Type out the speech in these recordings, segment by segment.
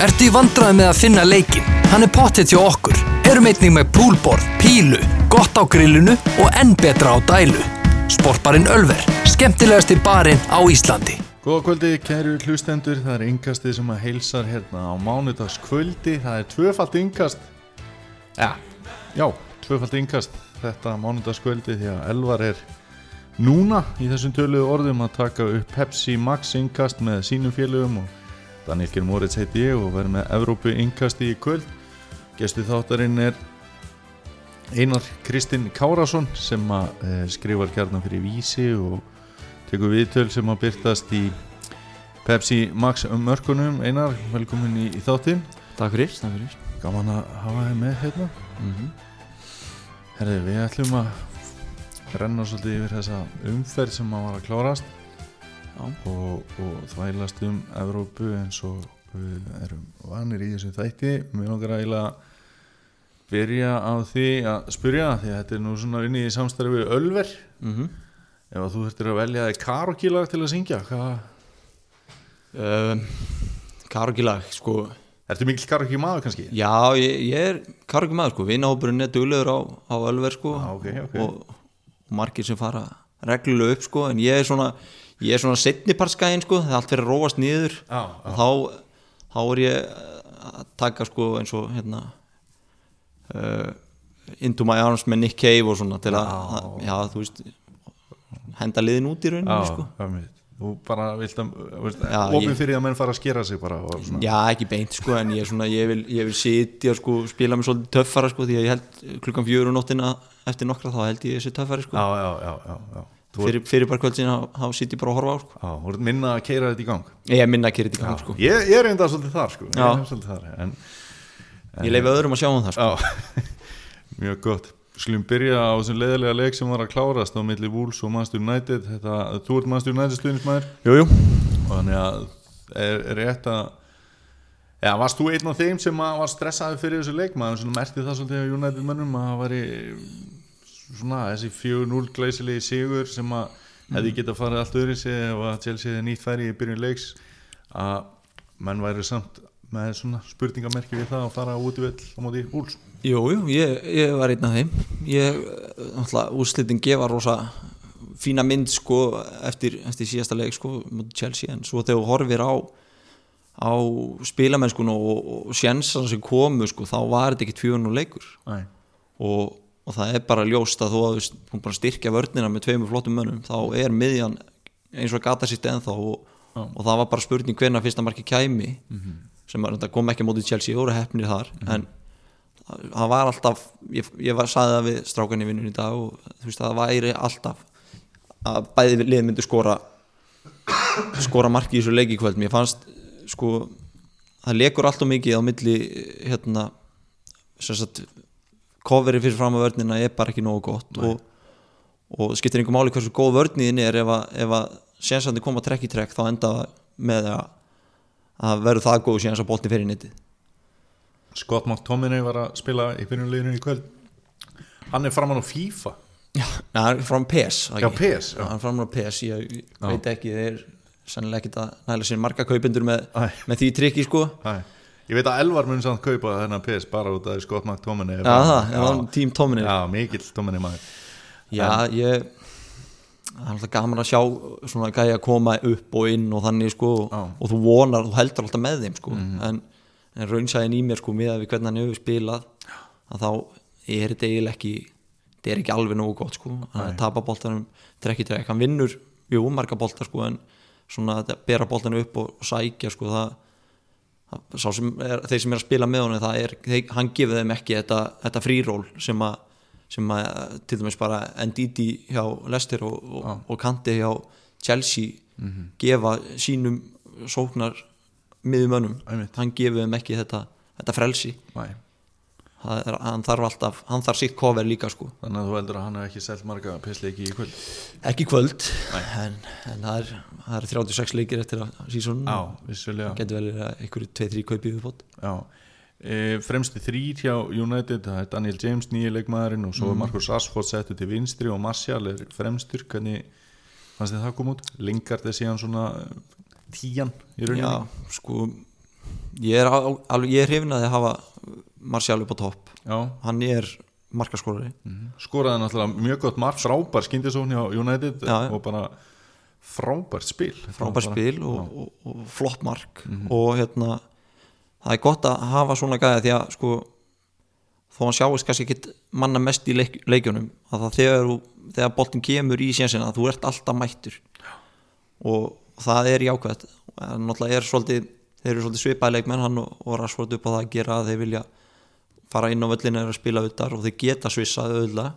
Ertu í vandræði með að finna leikin? Hann er pottet hjá okkur. Erum einnig með púlborð, pílu, gott á grillinu og enn betra á dælu. Sportbarinn Ölver, skemmtilegasti barinn á Íslandi. Góða kvöldi, kæru hlustendur, það er yngastið sem að heilsar hérna á mánudagskvöldi, það er tvöfalt yngast, ja, já, tvöfalt yngast þetta mánudagskvöldi því að Elvar er núna í þessum töluðu orðum að taka upp Pepsi Max yngast með sínum félögum og Daniel Kjell Moritz heiti ég og verður með Evrópu yngasti í kvöld. Gestu þáttarinn er Einar Kristinn Kárasson sem að e, skrifar kjarnan fyrir vísi og tekur viðtöl sem að byrtast í Pepsi Max mörkunum. Einar, velkomin í, í þáttinn. Takk fyrir, takk fyrir. Gaman að hafa þið með hérna. Mm -hmm. Herði, við ætlum að renna svolítið yfir þessa umferð sem að var að klárast og, og þvælast um Evrópu eins og við erum vanir í þessum þætti. Mér langar að eiginlega byrja á því að spyrja því að þetta er nú svona inn í samstarfi Ölver. Mm -hmm. ef að þú þurftir að velja karokílag til að syngja um, Karokílag, sko. Ertu mikil karokí maður kannski? Já, ég, ég er karokí maður, sko. Vinahópurinn er duglegur á, á Ölver, sko. Ah, okay, okay. Og margir sem fara reglulega upp, sko. En ég er svona, ég er svona setniparskæðin, sko það er allt fyrir að róast niður ah, ah. og þá, þá er ég að taka, sko, eins og hérna uh, Into My Arms með Nick Cave og svona til að, já, þú veist henda liðin út í rauninu, sko Þú bara vilt að, ofin fyrir að menn fara að skera sig bara Já, ekki beint sko, en ég, svona, ég vil, vil sitja sko, spila mig svolítið töffara sko, því að ég held klukkan fjögur og nóttina eftir nokkra þá held ég þessi töffari sko. Já, já, já, já. Fyrir, fyrir bara kvöldsin þá sitt ég bara að horfa á sko. Já, þú ert minna að keira þetta í gang. Ég er minna að keira þetta í gang sko. Ég, ég er enda svolítið þar sko. Ég, svolítið þar, en, en, ég leifi öðrum að sjá um það sko. Mjög gott. Skulum byrja á þessum leðilega leik sem var að klárast á milli Wolves og Manchester United. Þetta, Þú ert Manchester United stuðnismæður Jújú Þannig að er, er rétt að Já, varst þú einn af þeim sem var stressaði fyrir þessu leik maður svona merti það svolítið á United mönnum að það væri svona þessi 4-0 glæsilegi sigur sem að mm. hefði geta farið allt öðru sig ef að Chelsea hefði nýtt færi í byrjun leiks að menn væri samt með svona spurningamerki við það að fara út í vell á móti úls Jújú, ég, ég var einn af þeim. Ég, náttúrulega, úrslitin gefa rosa fína mynd sko eftir, eftir síðasta leik sko móti Chelsea en svo þegar horfir á á spilamennskun og, og sjensan sem komu sko þá var þetta fjörun og leikur. Og, og það er bara ljóst að þú að styrkja vörnina með tveimur flottum mönnum þá er miðjan eins og gata sitt ennþá og, og það var bara spurning hvernig fyrsta marki kæmi mm -hmm sem kom ekki mótið Chelsea og voru hefnir þar mm. en það var alltaf ég, ég var saðið það við strákan í vinnun í dag og þú veist það væri alltaf að bæði lið myndu skora skora marki í þessu leiki kvöld mér fannst sko það lekur alltaf mikið á milli hérna sagt, coverið fyrir fram að vörnina er bara ekki nógu gott og, og skiptir einhver máli hversu góð vörniðin er ef að, að sénsandi koma trekk í trekk þá enda með að að verður það góð síðan svo bólti fyrir netti Scott McTominay var að spila í fyrirleginu í kvöld. Hann er framann á FIFA. Já, hann er framann á PES Já, PES Hann er framann á PES, ég já. veit ekki þeir sannilega ekki að næla sér marga kaupindur með, með því trikki sko. Æ. Ég veit að Elvar mun samt kaupa þennan PES bara út af það er tím Tominay? Já, mikill Tominay maður. Já, en, ég það er alltaf gaman að sjá svona gæja að koma upp og inn og þannig sko ah. og þú vonar, þú heldur alltaf með þeim sko. Mm. en, en raunsæðin í mér sko með að við hvernig hann hefur spilað að þá er þetta eiginlega ekki þetta er ekki alveg nógu gott sko. Hann tapar bóltanum trekki trekk, hann vinnur jú, marga bóltar sko en svona að bera bóltanum upp og, sækja sko það sem er, þeir sem er að spila með honum er, þeir, hann gefur þeim ekki þetta, þetta fríról sem að sem að til dæmis bara Ndidi hjá Leicester og, og, ah. og Kanti hjá Chelsea mm -hmm. gefa sínum sóknar miðumönnum, hann gefur þeim ekki þetta, þetta frelsi er, hann þarf alltaf hann þarf sitt cover líka sko. Þannig að þú heldur að hann hef ekki selgt marga pissleiki í kvöld? Ekki kvöld en, en það, er, það er 36 leikir eftir að sísón það getur vel einhverju 2-3 kaupið fót Já. E, fremsti þrýr hjá United það er Daniel James, nýja leikmaðurinn og svo er mm. Marcus Rashford settu til vinstri og Martial er fremstur, hvernig fannst þið það koma út? Lingard er síðan svona tíjan í rauninni? Já, sko ég er, er hrifin að hafa Martial upp á topp. Já, hann er markaskorari. Skoraði náttúrulega mjög gott mark frábær skindisókn hjá United Já, já. og bara frábært spil. Þetta var frábær bara- spil og, og, og flott mark og hérna það er gott að hafa svona gæða því að sko þó hann sjáist kannski ekki manna mest í leik, leikjunum að það þegar, þegar boltin kemur í sénsina þú ert alltaf mættur. Og það er jákvæmt náttúrulega er svolítið þeir eru svolítið svipaði leikmenn hann og, og Rashford upp á það að gera að þeir vilja fara inn á völlinu og spila utar og þeir geta svissað auðvitað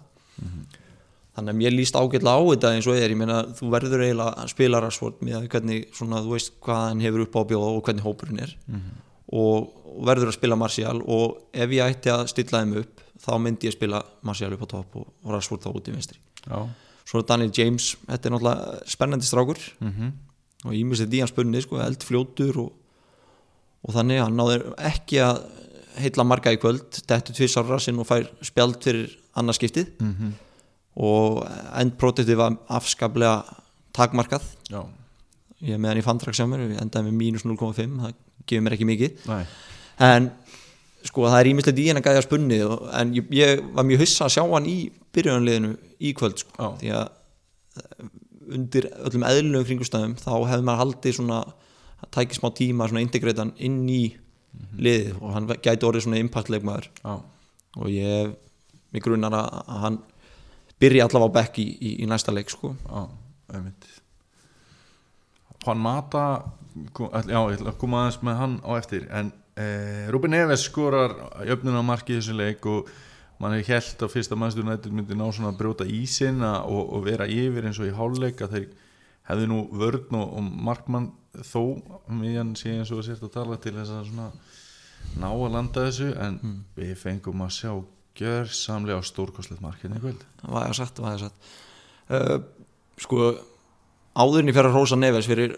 þannig að mér líst ágætlega á þetta eins og er, ég meina þú verður eiginlega að spila Rashford með að hvernig svona þú veist hvað hann hefur upp á að bjóða og hvernig hópurinn er. Og, og verður að spila Martial og ef ég ætti að stilla þeim upp þá myndi ég spila Martial upp á topp og, Rashford þá út í vinstri. Já, svo Daniel James, þetta er náttúrulega spennandi strákur. Mhm, og ímestið í hans spunni sko, eldfljótur og, og þannig hann náður ekki að heilla marga í kvöld dettu tvissar rassinn og fær spjald fyrir annarskiptið. Mhm, og endproduktið var afskaplega takmarkað. Já, ég með hann í fandrag sem mér, við endaði með mínus 0,5 það gefur mér ekki mikið. Næ, en sko það er ímislegt í henn að gæja spunni og, en ég, ég var mjög hyssa að sjá hann í byrjunarliðinu í kvöld sko, því að eh, undir öllum eðlunum kringustæðum þá hefði maður haldið svona að tæki smá tíma svona integreitan inn í liðið og hann gæti orðið svona impactleikmaður já, og ég mig grunar að hann byrja allavega á bekk í, í, í næsta leik sko. Einmitt. Juan Mata já, ég ætla að koma aðeins með hann á eftir. En eh, Ruben Neves skorar jöfnuna marki í þessu leik og mann hefði held að fyrsta mannstur nættur myndi ná svona að brjóta ísina og, og vera yfir eins og í háluleik að þeir hefði nú vörn og, og markmann þó miðjan sé eins og sért að tala til þess að svona ná að landa þessu en við fengum að sjá gjörsamlega stórkostlegt markinn í kvöld. Hvað er sagt, hvað er sagt. Uh, sko áðurinn í fyrir Rósa Neves fyrir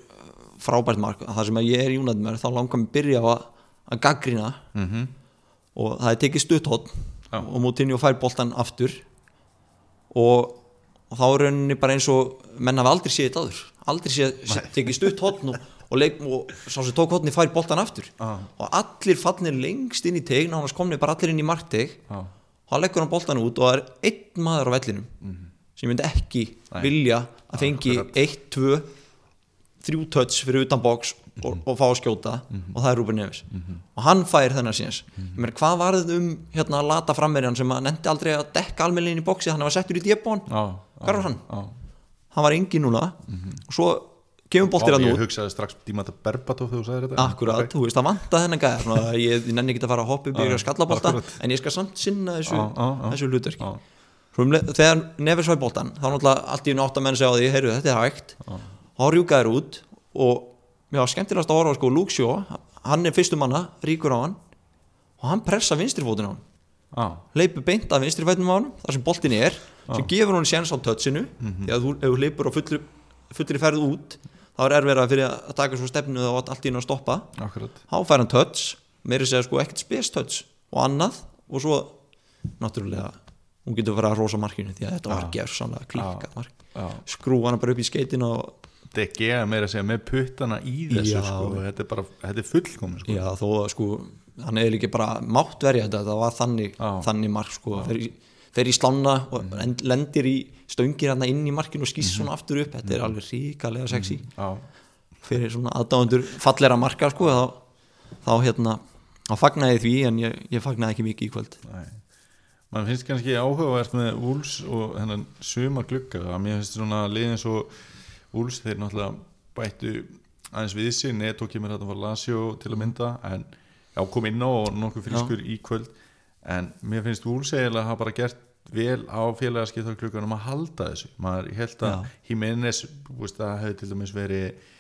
frábært mark, það sem að ég er í með þá langar mér byrja á að, að gaggrina mm -hmm. og það er tekið stutthótt Já. og Moutinho fær boltan aftur. Og, og þá er rauninni bara eins og menn hafa aldrei séð þetta áður aldrei séð, tekið stutthótt og, og, leik, og sá sem tók hóttni fær boltan aftur. Já. og allir fallnir lengst inn í teig nánast komnir bara allir inn í markteig já, og hann leggur hann boltan út og það er einn maður á vellinum sem myndi ekki Nei. vilja að fengi Akkurat. eitt, tvö þrjú touch fyrir utan box og, og fá að skjóta. Og það er Ruben Neves. Og hann fær þennan síðans mm -hmm. hvað var þetta um hérna að lata frammerjan sem að nefndi aldrei að dekka almennilegin í boxi? Hann var settur í djebón, já, Hvar var hann? Já, hann var engin núna. Og svo kemur boltir Já, hann ég út hugsaði strax Dímata Berbatov þegar þú sagði þetta. Akkurat, þú veist, það vanta þennan gæða svona, ég, ég nenni ekki að fara að hoppa upp í Já, að skallabolta akkurat. en ég skal samt sinna þessu, þessu leið- þegar Neves fær boltan þá náttúrulega allt í einu átt að menn segja á því heyrðu, þetta er hægt. Þá rjúka þér út og mér var skemmtilegast að horfa sko, Luke Shaw hann er fyrstum manna, ríkur á hann og hann pressa vinstrifótin á hann Já, leipur beint að vinstrifætnum á hann þar sem boltin er, sem gefur hún séns á touchinu. Því að þú, ef þú leipur á fullri, fullri ferð út þá er erfið fyrir að taka svo stefnu og allt í einu að stoppa. Þá fær hann touch meiri segja sko ekkert spes touch og annað. Og svo náttúrulega hún getur verið að rosa markinu því að þetta var gerðsamlega klikkað mark. Já. skrúa hana bara upp í skeitin og DG er meira að segja með puttana í þessu Já. sko, þetta er bara, þetta er fullkomin sko. já þó að sko hann hefði líka bara mátt verja þetta það var þannig, þannig mark sko. Fer í, fer í slána og end, lendir í stöngir hann inn í markinu og skýst svona aftur upp. Þetta er alveg ríkalega sexy. Já, fyrir svona aðdáðundur fallera marka sko þá, þá hérna þá fagnaði ég því en ég, ég fagnaði ekki mikið í kvöld. Nei. Man finnst kannski áhugavert með Úls og hennan suma glugga að mér finnst svona liðin svo Úls þeir náttúrulega bættu aðeins við sig, Neto kemur þetta var Lasio til að mynda en já, kom inn á og nokkuð frískur í kvöld en mér finnst Úls eiginlega hafa bara gert vel á félagaskiptar glugganum að halda þessu maður held að Já. Jiménez það hefði til dæmis verið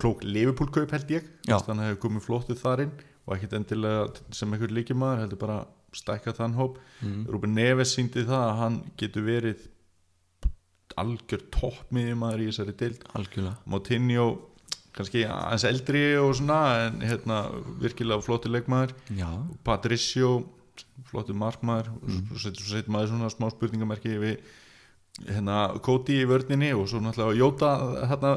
klók Liverpool-kaup held ég Já. Veist, hann hefði komið flottu þarinn og ekkit endilega sem einhver líkjumæður heldur bara stækka þann hóp mm. Ruben Neves síndi það að hann getur verið algjör toppmiðjumæður í þessari deild algjörlega Moutinho kannski aðeins eldri og svona en hérna virkilega flottu leikmaður. Já, Patricio flottu markmaður og svo svo setur maður svona smá spurningamerki við hérna Koti í vörninni og svo náttúrulega Jóta hérna,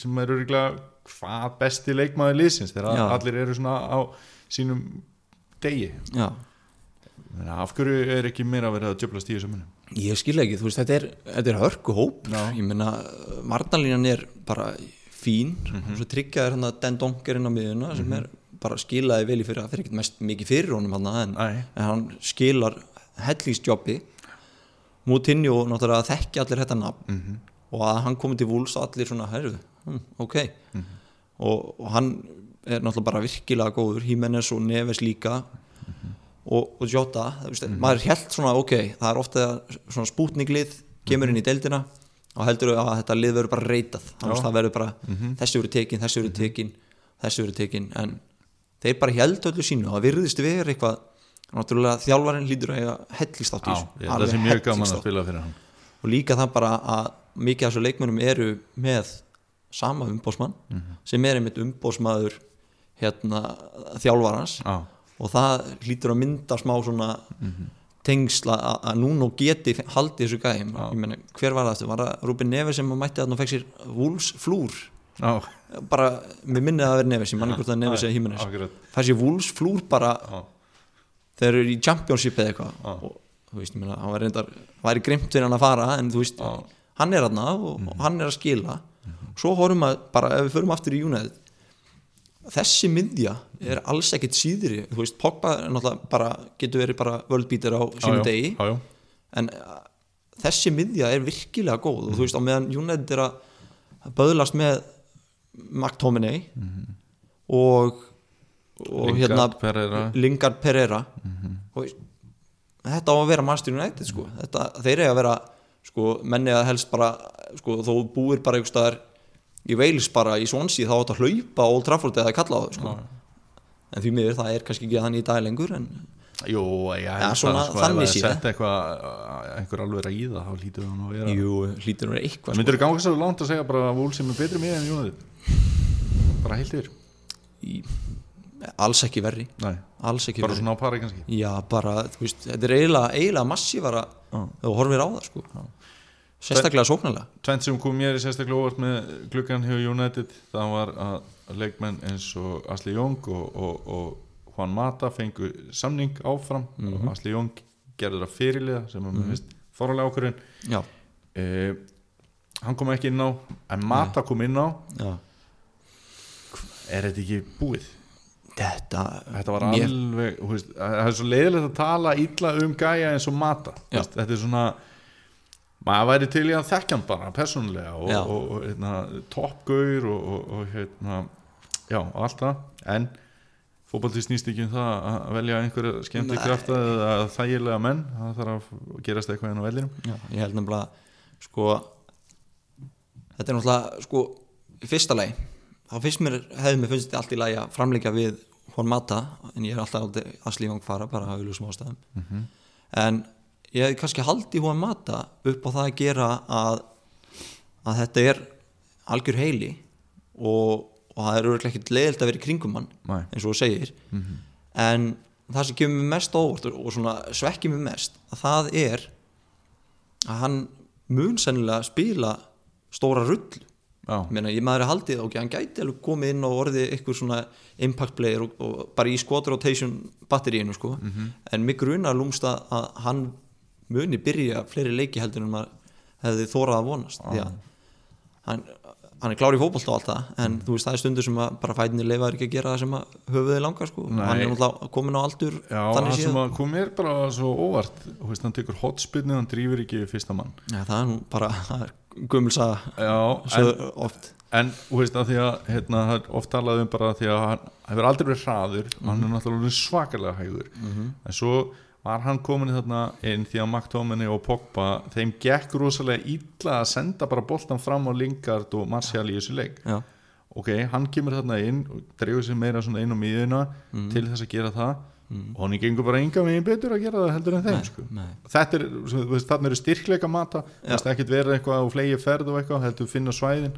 sem er örgulega hvað besti leikmaður liðsins þegar Já. allir eru svona á sínum degi. Já. Af hverju er ekki meira að vera að djöflast í þessu munum Ég skil ekki, þú veist, þetta er, þetta er hörku hóp Já. ég meina, varnalínan er bara fín og svo tryggjaður hann að Den Donkerinn á miðuna sem er bara skilaði vel í fyrir það fyrir ekkert mest mikið fyrir honum hann en, en hann skilar hellísjobbi Moutinho náttúrulega þekki allir þetta nafn og að hann komið til vúls allir svona, herru, hm, ok. Og, og hann er náttúrulega bara virkilega góður Jimenez og Neves líka. Og, og Jota, það, veist, maður held svona ok, það er ofta svona spútninglið kemur inn í deildina og heldur að þetta lið verður bara reytað það verður bara, þessi verður tekin, þessi verður tekin þessi verður tekin, en þeir bara held öllu sínu, það virðist verið eitthvað náttúrulega þjálfarinn lítur að hellist átt í þessu, það sé mjög gaman að spila fyrir hann. Og líka það bara að mikið af þessu leikmönum eru með sama umbósmann sem er einmitt umbósmaður hérna þjálfarans. Já, og það hlýtur að mynda smá svona tengsla að- að núna geti haldið þessu gæm ég meni, hver var það var það Rúbin Neves sem mætti þarna og fekk sér Wolves flúr? Já, bara, mér minnið að það verið Neves ég manni hvort það er Neves eða akkurat. Fæk sér Wolves flúr bara Já, þeir eru í championship eða eitthvað. Og þú veist, ég meina, hann var reyndar væri grimt fyrir hann að fara en þú veist, hann er hann og, og hann er að skila. Svo horfum að bara, ef við förum aftur í United þessi miðja er alls ekkit síðri. Þú veist, Pogba bara getur verið bara völdbítir á sínum degi. Já, já. en uh, þessi miðja er virkilega góð. Og þú veist, á meðan United er að böðlast með McTominay og og Lingard, hérna Pereira. Lingard Pereira. Og veist, þetta á að vera Master United sko. þetta, þeir eiga að vera sko, menni að helst bara sko, þó búir bara einhver staðar í Wales bara í Swansea þá átt að hlaupa Old Trafford eða kalla á þau sko. en því miður það er kannski ekki þannig í dag lengur en Jú, ég held svona sko, þannig ef það sett eitthvað einhver alveg að það, þá hlýtur það nú að vera. Jú, hlýtur að vera eitthvað sko. Myndur þú ganga svo langt að segja bara að Vúl sem er betri með en Jónið bara heilt yfir? Í, alls ekki verri. Nei, alls ekki bara verri. svona á pari kannski? Já bara, þú veist, þetta er eiginlega, massífara þegar þú horfir á það sko. Sérstaklega sóknarlega? Tvent sem kom mér í sérstaklega óvart með gluggan hjá United það var að leikmenn eins og Asli Jóng og, og, og Juan Mata fengu samning áfram. Og Asli Jóng gerði það fyrirliða sem er með veist fóralega ákvörðin já, eh, hann kom ekki inn á en Mata kom inn á. Já. Er þetta ekki búið? þetta, Þetta var mér- alveg veist, það er svo leiðilegt að tala illa um gæja eins og Mata. Veist, þetta er svona maður væri til í að þekkja hann bara persónulega og, og, og hérna, toppgaur og, og, og hérna já, allt það. En fótbolti snýst ekki um það að velja einhverja skemmti Nei. krafta eða þægilega menn. Það þarf að gerast eitthvað inn á vellinum. Já, ég held nefnilega sko þetta er náttúrulega sko í fyrsta lagi þá fyrst mér hefði mér þetta allt í lagi að framleika við Juan Mata en ég er alltaf aldrei að slífang fara bara að auðvitað ástæðum. Mhm. en ég hefði kannski haldið Juan Mata upp á það að gera að að þetta er algjör heili og, og það er auðvitað ekkert leiðilt að vera í kringum hann Nei. eins og þú segir. En það sem kemur mér mest óvart og, og svekkir mér mest að það er að hann mun sennilega spila stóra rull Meina, ég maður er haldið, ok, hann gæti alveg komið inn og orðið eitthvað svona impact player og, og bara í squad rotation batteríinu sko, en mig grunar lúmst að, að hann muni byrja fleiri leiki heldur en maður hefði þórað að vonast því að hann, hann er klár í fótbolt og allt það en þú veist það er stundur sem að bara fætinni leifaður ekki að gera það sem að höfuði langar sko. Nei. hann er náttúrulega komin á aldur já það sem að kom mér bara svo óvart þú veist, hann tekur hotspinnu, hann drýfur ekki fyrsta mann. Já, það er nú bara svo oft. En þú veist að því að hérna, það er oft talað um bara því að hann hefur aldrei verið hraður og hann er náttúrulega svakalega hægur. En svo var hann komin þarna inn því að McTominay og Pogba þeim gekk rosalega illa að senda bara boltan fram á Lingard og Martial í þessu leik. Já, ok, hann kemur þarna inn og dregur sér meira svona inn á miðuna til þess að gera það. Og hann gengur bara enga megin betur að gera það heldur en þeim sko. nei. þetta er, þarna eru styrkleika mata. Það er ekkert verið eitthvað og flegi ferð og eitthvað heldur finna svæðin.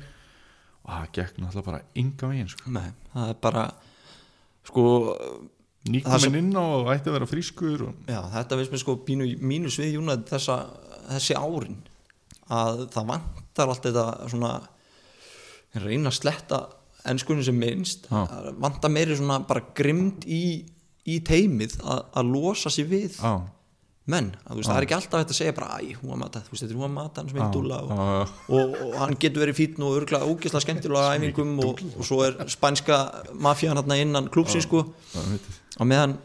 Og það gekk náttúrulega bara enga megin sko. Nei, það er bara sko, Það nýkomin sem- inn á og ætti að vera frískur og, já, þetta finnst mér sko pínu mínus við þessa, þessi árin að það vantar allt þetta svona reyna að sletta ennskunni sem minnst. Það vantar meiri svona bara grimd í, í teimið að, að losa sig við Já, menn, að, veist, það er ekki alltaf hægt að segja bara, æ, hún var mata, þú veist, þetta er hún var mata hans vindúla og, já, og, og hann getur verið fítn og örgulega ógeðslega skemmtilega æfingum og, og svo er spænska mafían hérna innan klúpsin sko já, og meðan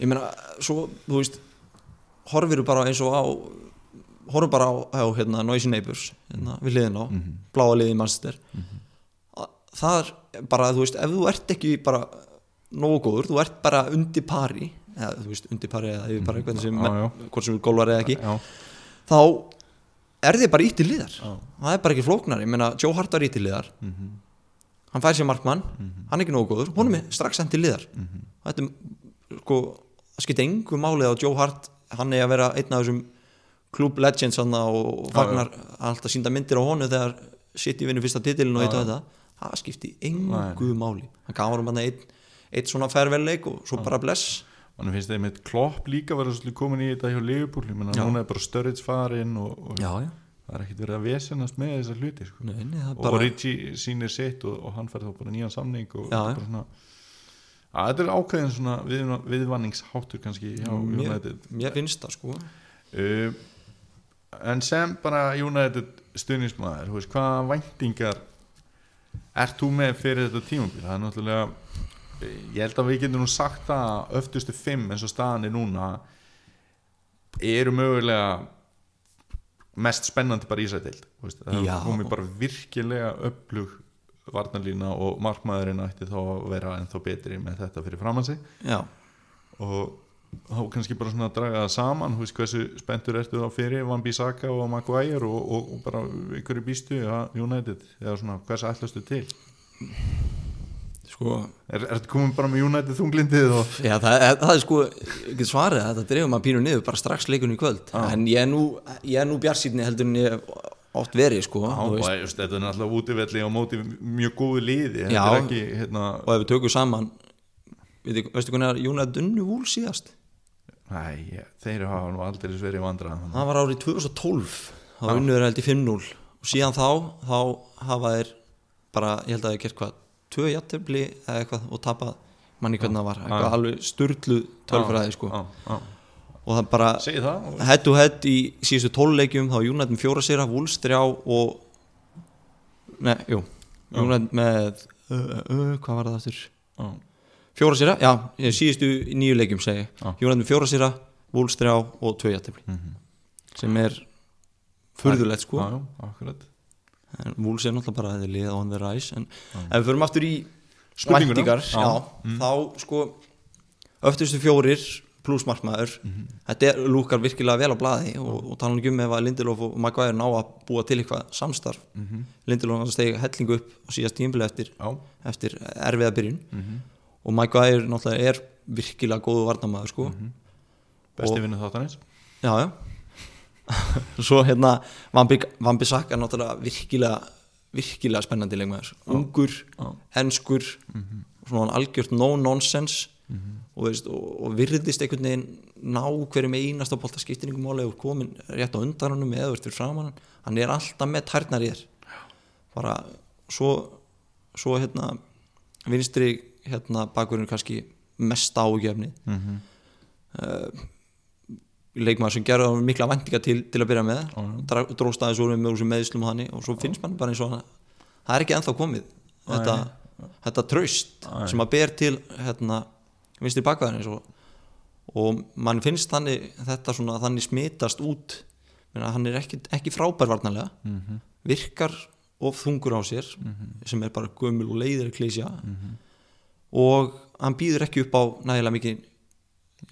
ég meina, svo, þú veist horfir bara eins og á horfum bara á, á hérna, Noisy Neighbors hérna, við liðin á, bláa liði í Manchester. Að- það er bara, þú veist, ef þú ert ekki bara nógu góður, þú ert bara undir pari eða, þú veist, undir pari eða yfir pari hvernig sem, Já, já. hvort sem við golvar eða ekki Já, þá er þið bara ítt í liðar það er bara ekki flóknar, ég meina Joe Hart var ítt í liðar hann fær sér markmann. Hann er ekki nógu góður, honum er strax enn til liðar þetta er sko það skipti engu málið á Joe Hart hann er að vera einn af þessum klub legends hann og fagnar alltaf sínda myndir á honu þegar City vinnur fyrsta titilin og eitt og þetta. Það skipti engu máli. Hann gaf hann hann einn eitt svona færvelleik og svo bara bless. Mann finnst þeim eitt klopp líka verið svolítið komin í þetta hjá Liverpool. Ég menna Já. núna er bara Sturridge farinn og, og já, já, það er ekkert verið að vesenast með þessar hluti sko. nei, það og bara Ritchie sýnir sitt og, og hann fær þá bara nýjan samning og Já, bara já. svona að þetta er ákveðin svona við, viðvanningsháttur kannski hjá United. mér finnst það sko. Uh, en sem bara United stuðnismæður, hvaða væntingar ert þú með fyrir þetta tímabil? Það er náttúrulega ég held að við getum nú sagt það að öftustu fimm eins og staðan er núna eru mögulega mest spennandi bara Ísætild það Já. komið bara virkilega öflug varnarlína og markmaðurinn ætti þá að vera ennþá betri með þetta fyrir framann sig. Já, og þá kannski bara svona að draga það saman veist hversu spenntur ertu þá fyrir Van Bissaka og Maguire og, og, og bara ykkur í býstu að United eða svona hversu ætlastu til? Sko er, ertu komin bara með United þunglindið og Já, það, það er sko, ég get svarið að þetta dreifum að pínu niður bara strax leikunni í kvöld. En ég er nú, nú bjarsýtni heldur en ég oft verið sko Já, og veist, veist, þetta er náttúrulega útivelli á móti mjög góðu liði Já. ekki hérna, og ef við tökum saman veitu, veistu hvernig er Jónæð Dunnu Vúl síðast? Næ, þeir hafa nú aldrei verið vandrað það var árið 2012 þá unnuður held í 5-0 og síðan þá, þá hafa þeir bara, ég held að það er gert hvað tvö játtöfli eða eitthvað og tapað. Manni hvernig það var, eitthvað alveg sturlu tölfræði sko. já, já. Og það bara það head to head í síðustu tóluleikjum þá United með fjóra sýra, Wolves þrjá og nei, jú. United með uh, uh, hvað var það aftur? Já, fjóra sýra, já, síðustu nýju leikjum segi. United með fjóra sýra Wolves þrjá og tvö jættefli sem er furðulegt sko. Wolves er náttúrulega bara að þið liða on the rise. En ef við förum aftur í Spurninguna. væntingar, Já. já, þá sko öftustu fjórir pluss markmaður þetta er, lúkar virkilega vel á blaði og, og tala um ef að Lindelof og Maguire ná að búa til eitthvað samstarf. Lindelof hann stegi hellingu upp á síðast tímpili eftir, eftir erfiða byrjun. Og Maguire náttúrulega er virkilega góðu varnamaður sko. Besti Og- vinnu þáttanins já, já. Svo hérna Vambi Sakka er náttúrulega virkilega virkilega spennandi leikmaður. Ungur, enskur svona algjört no nonsense og, veist, og, og virðist einhvern veginn ná hverjum einasta bolta skiptingum máli og komin rétt á undan honum eða verður framan hann. Hann er alltaf með tærnar í þér. Bara svo svo hérna vinstri hérna bakurinn kannski mest ágefni Mhm. leikmaður sem honum mikla vendinga til, til að byrja með. Dra- dróst aðeins úr með meðslum og þannig og svo finnst mann bara eins og hann það er ekki ennþá komið. Þetta, þetta traust sem að ber til hérna, vinstri bakvæðin og, og mann finnst þannig þetta svona þannig smitast út. Meina, hann er ekki, ekki frábær varnarlega. Virkar of þungur á sér sem er bara gömul og leiðir klísja og hann býður ekki upp á nægilega mikið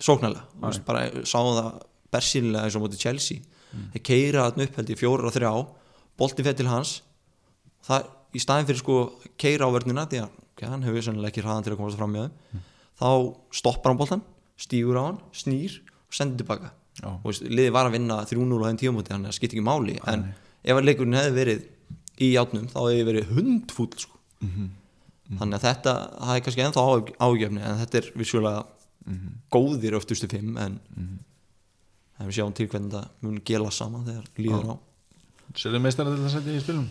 sóknarlega. Þú veist, bara sáum það bersýnilega eins og móti Chelsea. Þeir keira þarna upp held ég fjóra og þrjá. Bolti fett til hans. Það í staðin fyrir sko keira á vörnina því að hann hefur sennilega ekki hraðan til að komast fram með þeim þá stoppar hann boltan stígur á hann, snýr og sendir tilbaka. Og liði var að vinna 3-0 á þeim tíumóti það skipt ekki máli en ef að leikurinn hefði verið í játnum þá hefði verið hundfúll sko. þannig að þetta það er kannski ennþá ágefni en þetta er vissulega góðir öftustu fimm en en við sjáum til hvernig það mun gela saman þegar líður á. Sérðu meistara til þess að setja í spilum?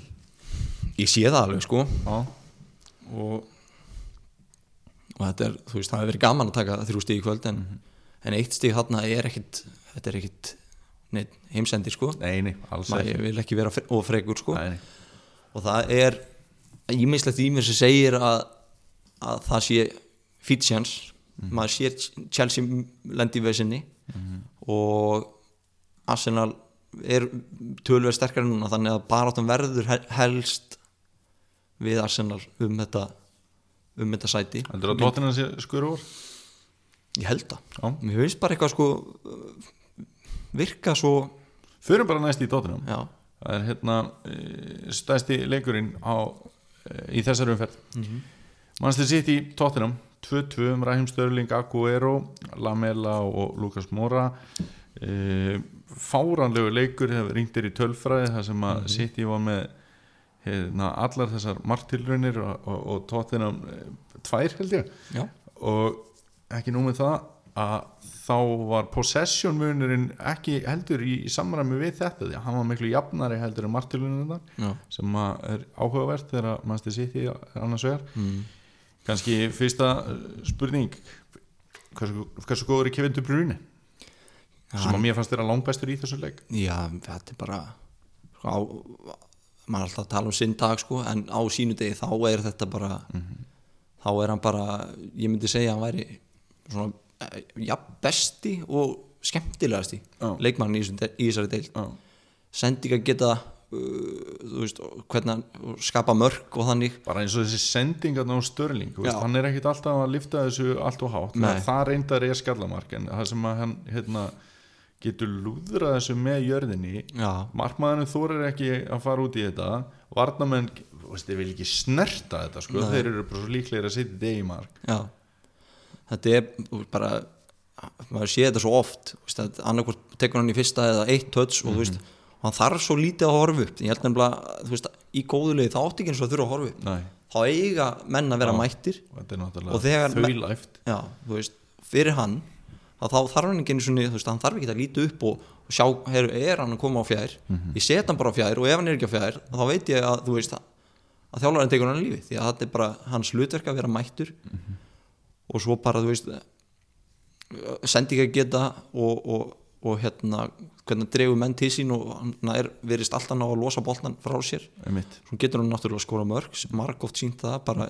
ég sé það alveg sko. Já, og, og þetta er, þú veist, það hefur verið gaman að taka þrjú stíð í kvöld en, en eitt stíð þarna er ekkit þetta er ekkit neitt heimsendi sko. Nei, nei, alls maður ekki. vil ekki vera fre- of frekur sko. Nei, nei. og það er ímislegt í mér sem segir að, að það sé fýtsjans maður sér Chelsea lendi í vesinni og Arsenal er tölverð sterkari núna þannig að baráttum verður hel- helst við Arsenal um þetta um þetta sæti Heldur að tóttina sé skur úr? ég held það, mér finnst bara eitthvað sko uh, virka svo Förum bara næst í tóttina Það er hérna eh, stæsti leikurinn á, eh, í þessari umferð. Mm -hmm. Manchester City Tottenham 2-2 um Raheem Störling, Aguero Lamela og Lucas Moura. E, fáranlegu leikur hefur ringtir í tölfræði þar sem að City var með hérna, allar þessar martilrunir og, og, og Tottenham e, tvær held ég. Já, og ekki nú með það að þá var possession munurinn ekki heldur í, í samræmi við þetta því að hann var miklu jafnari heldur en martilunum já. sem er áhugavert þegar mannstu sitt í annars vegar. Mm. kannski fyrsta uh, spurning hversu, hversu góður er Kevin De Bruyne? Sem að mér fannst þeirra langbæstur í þessu leik. Já, þetta er bara sko, á, maður er alltaf að tala um sinn dag sko, en á sínu degi þá er þetta bara þá er hann bara ég myndi segja að hann væri svona, eh, ja, besti og skemmtilegasti Já. leikmann í, þessari deild. Já. sendinga geta uh, þú veist, hvernig skapa mörg og þannig. Bara eins og þessi sendingarna á Störling þú veist, hann er ekkit alltaf að lifta þessu allt og hátt. Það reyndar er skallamark en það sem að hann hérna, getur lúðrað þessu með jörðinni. Já, markmaðurinn þorir ekki að fara út í þetta. Varnamenn, veist, þeir vil ekki snerta þetta sko, Nei. þeir eru bara svo líklegir að setja þetta í mark. Já. Þetta er bara maður sé þetta svo oft þú veist, að annarkvort tekur hann í fyrsta eða eitt touch og þú veist, og hann þarf svo lítið að horfa upp. Ég held nefnilega, þú veist, í góðulegi þá átti ekki eins og þurfa að horfa upp. Nei, þá eiga menn að vera mættir og þetta er Og þegar- já, þú veist, fyrir hann þá þarf hann ekki svona, þú veist, hann þarf ekki að líta upp og, og sjá, heru, er hann að koma á fjær? Ég set hann bara á fjær og ef hann er ekki á fjær þá veit ég að, þú veist, að, þjálfarinn tekur hann í lífi, því að þetta er bara hans hlutverk að vera mættur. Og svo bara, þú veist sendi ekki að geta og, og, og hérna hvernig dregur menn til sín og hann er verist alltaf ná að losa boltan frá sér. Svo getur hann náttúrulega að skora mörg marg oft sínt það bara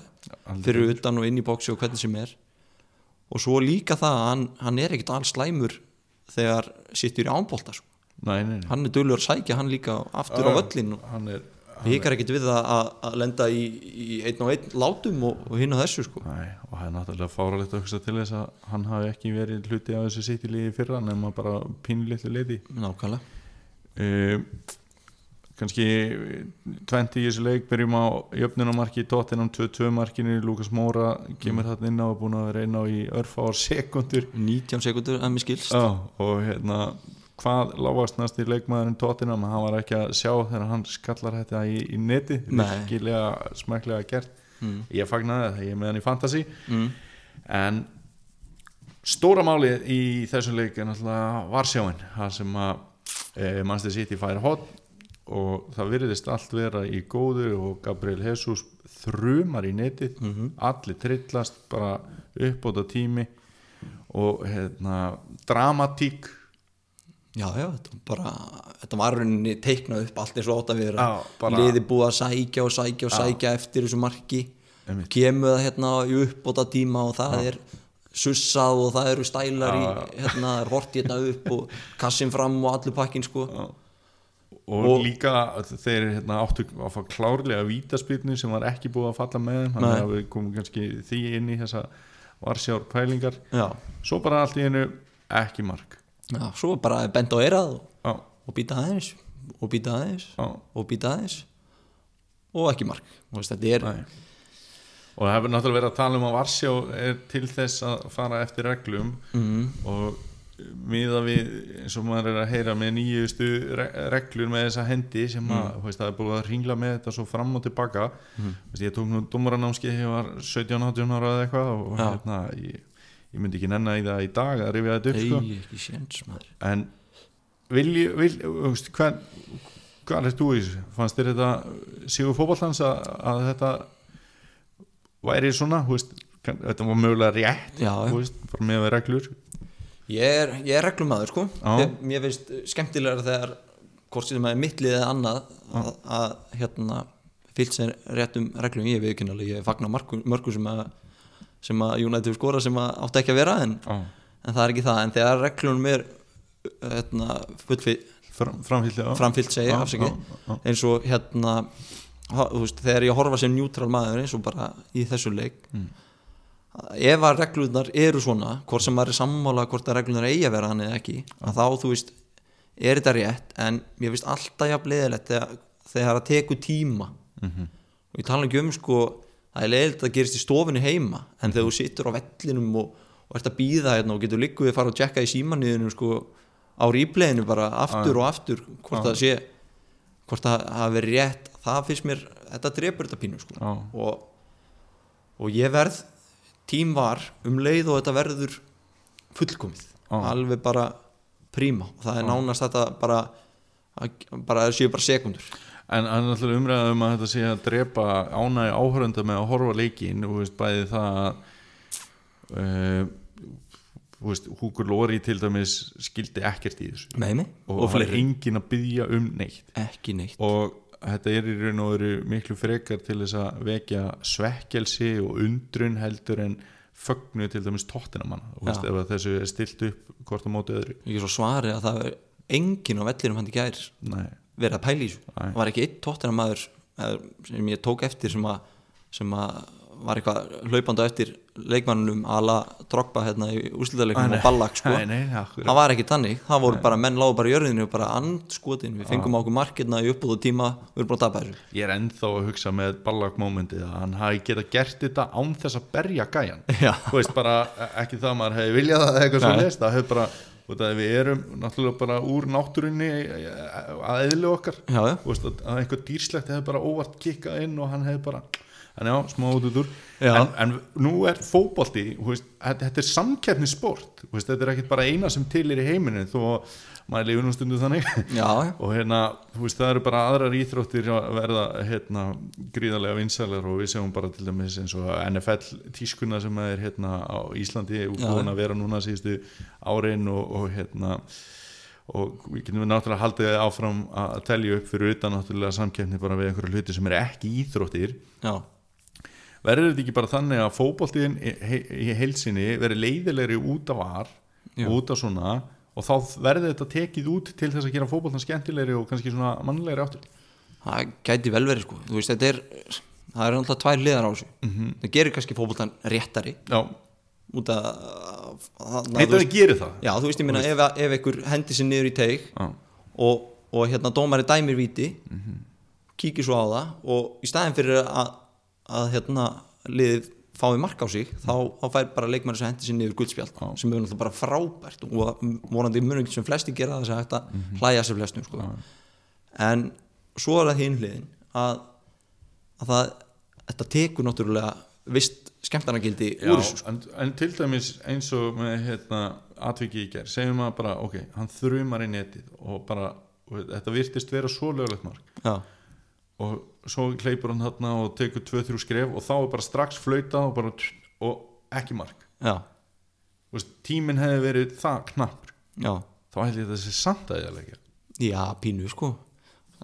fyrir utan og inn í bóksi og hvernig sem er og svo líka það að hann, hann er ekkit alls slæmur þegar sittur í ánbolta sko. Hann er dölur að sækja hann líka aftur á völlin er, hikar ekkit við að, að lenda í, í einn og einn látum og, og hinn á þessu sko. Nei, og það er náttúrulega fáralegt að hugsa til þess að hann hafi ekki verið hluti af þessu sitt í liði fyrra nema bara pínulitlu leiti nákvæmlega uh, kannski 20 í þessu leik byrjum á jöfnunamarki í Tottenham 2-2 markinu Lukas Móra kemur þarna inn á og búin að inn á í örfáar sekundur 19 sekundur að mér skilst. Já, og hérna hvað lágastnast í leikmaðurinn Tottenham? Hann var ekki að sjá þegar hann skallar þetta í, í neti virkilega smæklega gert. Mm. ég fagnaði það, ég er með hann í fantasy. Mm. en stóra málið í þessum leik er náttúrulega Varsjáin það sem að e, Manchester City fær hot og það virðist allt vera í góðu og Gabriel Jesus þrumar í netið. Mhm. allir trillast bara uppbóta tími og hérna dramatík. Já, já, þetta var bara þetta var rauninni teiknað upp allt eins og átt að vera. Já, bara- liði búið að sækja og sækja og sækja eftir þessu marki. Einmitt. kemur það hérna í uppbóta tíma og það er sussað og það eru stælar í hérna, hort hérna upp og kassin fram og allur pakkin sko og, og líka þeir hérna, áttu að fá klárlega vítaspilnu sem var ekki búið að falla með þeim þannig Nei. að við komum kannski því inn í þessa Varsjár pælingar já, svo bara allt í einu ekki mark. Já, svo bara bent á eirað og, og býta aðeins og býta aðeins já, og býta aðeins og ekki mark. Veist, þetta er, nei. Og það hefur náttúrulega verið að tala um að Varsjá er til þess að fara eftir reglum mm, og miða við eins og maður er að heyra með nýjustu re- reglur með þessa hendi sem að mm. veist, það er búið að ringla með þetta svo fram og tilbaka veist, ég tók nú dómaranámski þegar ég var 17-18 ára eða eitthvað og Já. hérna, ég, ég myndi ekki nenna í það í dag að rifja þetta upp sko. en vilji, vil, veist, hvern, hvað er þú í þessu? Fannst þér þetta Sigur fótballans að, að þetta væri svona, veist, þetta var mögulega rétt, bara með að reglur. Ég er, ég er reglumæður sko. Ég, Mér finnst skemmtilega þegar hvort sem er mittlið eða annað að, að hérna fyllt sér réttum reglum. Ég alveg, ég fagnar mörgum, sem að sem að United skora sem að átti ekki að vera en, en það er ekki það. En þegar reglunum er hérna, Fram, framfyllt já, já. eins og hérna veist, þegar ég horfa sem njútral maður eins og bara í þessu leik Mm. Ef að reglunar eru svona hvort sem maður er sammála hvort að reglunar eigi að vera hann eða ekki að þá þú veist er þetta rétt en mér finnst alltaf jafn leðilegt þegar, þegar það tekur tíma Mhm. og ég tala ekki um sko það er leðilegt að gerist í stofunni heima en þegar þú situr á vellinum og, og ert að býða hérna og getur líkuð að fara og tjekka í símanniðinu sko á rýpleginu bara aftur og aftur hvort það sé hvort það hafi verið rétt það finnst mér, þetta drepur þetta pínu sko Já. og, og ég verð tím var um leið og þetta verður fullkomið Já. alveg bara príma. Og það er nánast þetta bara bara það séu bara sekundur. En það er náttúrulega umræða um að þetta sé að drepa ánægi áhörunda með að horfa leikin og veist, bæði það að uh, Húkur Lóri til dæmis skildi ekkert í þessu. Með mig og, og, það er engin að byggja um neitt. Ekki neitt. Og þetta er í raun og veru miklu frekar til þess að vekja svekkelsi og undrun heldur en fögnu til dæmis tóttinamann veist, Já. ef þessu er stilt upp hvort á móti öðru. Ekki svo svari að það er engin á vellinum hann í gær Nei, verið að pæla í þessu. Það var ekki einn tóttina maður sem ég tók eftir sem að, sem að var eitthvað hlaupandi eftir leikmannunum ala Drogba hérna í úrslitaleikunum Nei, og Ballack sko. Nei, nei, akkurat. það var ekki tannig, það voru bara menn lágu bara í jörðinu og bara andskotin, við fengum á okkur markirna í uppbúðu tíma, við erum bara að tapa þessu. Ég er ennþá að hugsa með Ballack momentið að hann hafi geta gert þetta án þess að berja gæjan. Þú veist bara ekki það að maður hefði viljað það eða eitthvað svo Nei. lest það hefði bara, við erum náttúrulega bara úr náttúrunni að eðlu okkar. Já, veist, að einhver dýrslegt hefði bara óvart kikkað inn og hann hefði bara en já, smá út út úr en, en nú er veist, þetta, er samkeppnissport. Þú veist, þetta er ekkit bara eina sem til er í heiminu þó að maður lifur nú stundu þannig. Já, og hérna, þú veist, það eru bara aðrar íþróttir að verða hérna gríðarlega vinsælar og við segjum bara til dæmis eins og NFL tískuna sem er hérna á Íslandi og búin að vera núna síðustu árin og, og hérna og við getum við náttúrulega haldið áfram að telja upp fyrir utan náttúrulega samkeppni bara við einhverju hluti sem er ekki íþróttir. Já. Verður þetta ekki bara þannig að fótboltiðin í, í heilsinni verður leiðilegri út af var og út af svona og þá verður þetta tekið út til þess að gera fótboltan skemmtilegri og kannski svona mannlegri áttur það gæti vel verið sko. Veist, þetta er, það er alltaf tvær liðar á þessu. Mhm. það gerir kannski fótboltan réttari. Já, út að það gerir það? Já, þú veist, ég minna, ef, ef einhver hendi sér niður í teig Já, og, og hérna dómari dæmir víti Mhm. kíkir svo á það og í staðin fyrir að, að hérna liðið fái mark á sig þá, þá fær bara leikmæri sem hendi sér niður guldspjald Já. sem er náttúrulega bara frábært og vonandi munum sem flesti gera þess að hægt að Mhm. hlæja sér flestum sko. en svo er það hinn hliðin að, að það þetta tekur náttúrulega vist skemmtarnagildi úr þessu sko. en, en til dæmis eins og hérna, atviki í gerð, segjum að bara ok, hann þrumar í netið og bara, þetta virtist vera svo löglegt mark já, og svo hleypur hann þarna og tekur 2-3 skref og þá er bara strax flauta og, bara, og ekki mark. Veist, tíminn hefði verið það knappur. Já. Þá held ég að þessi samt að ég að leggja. Já, pínu sko.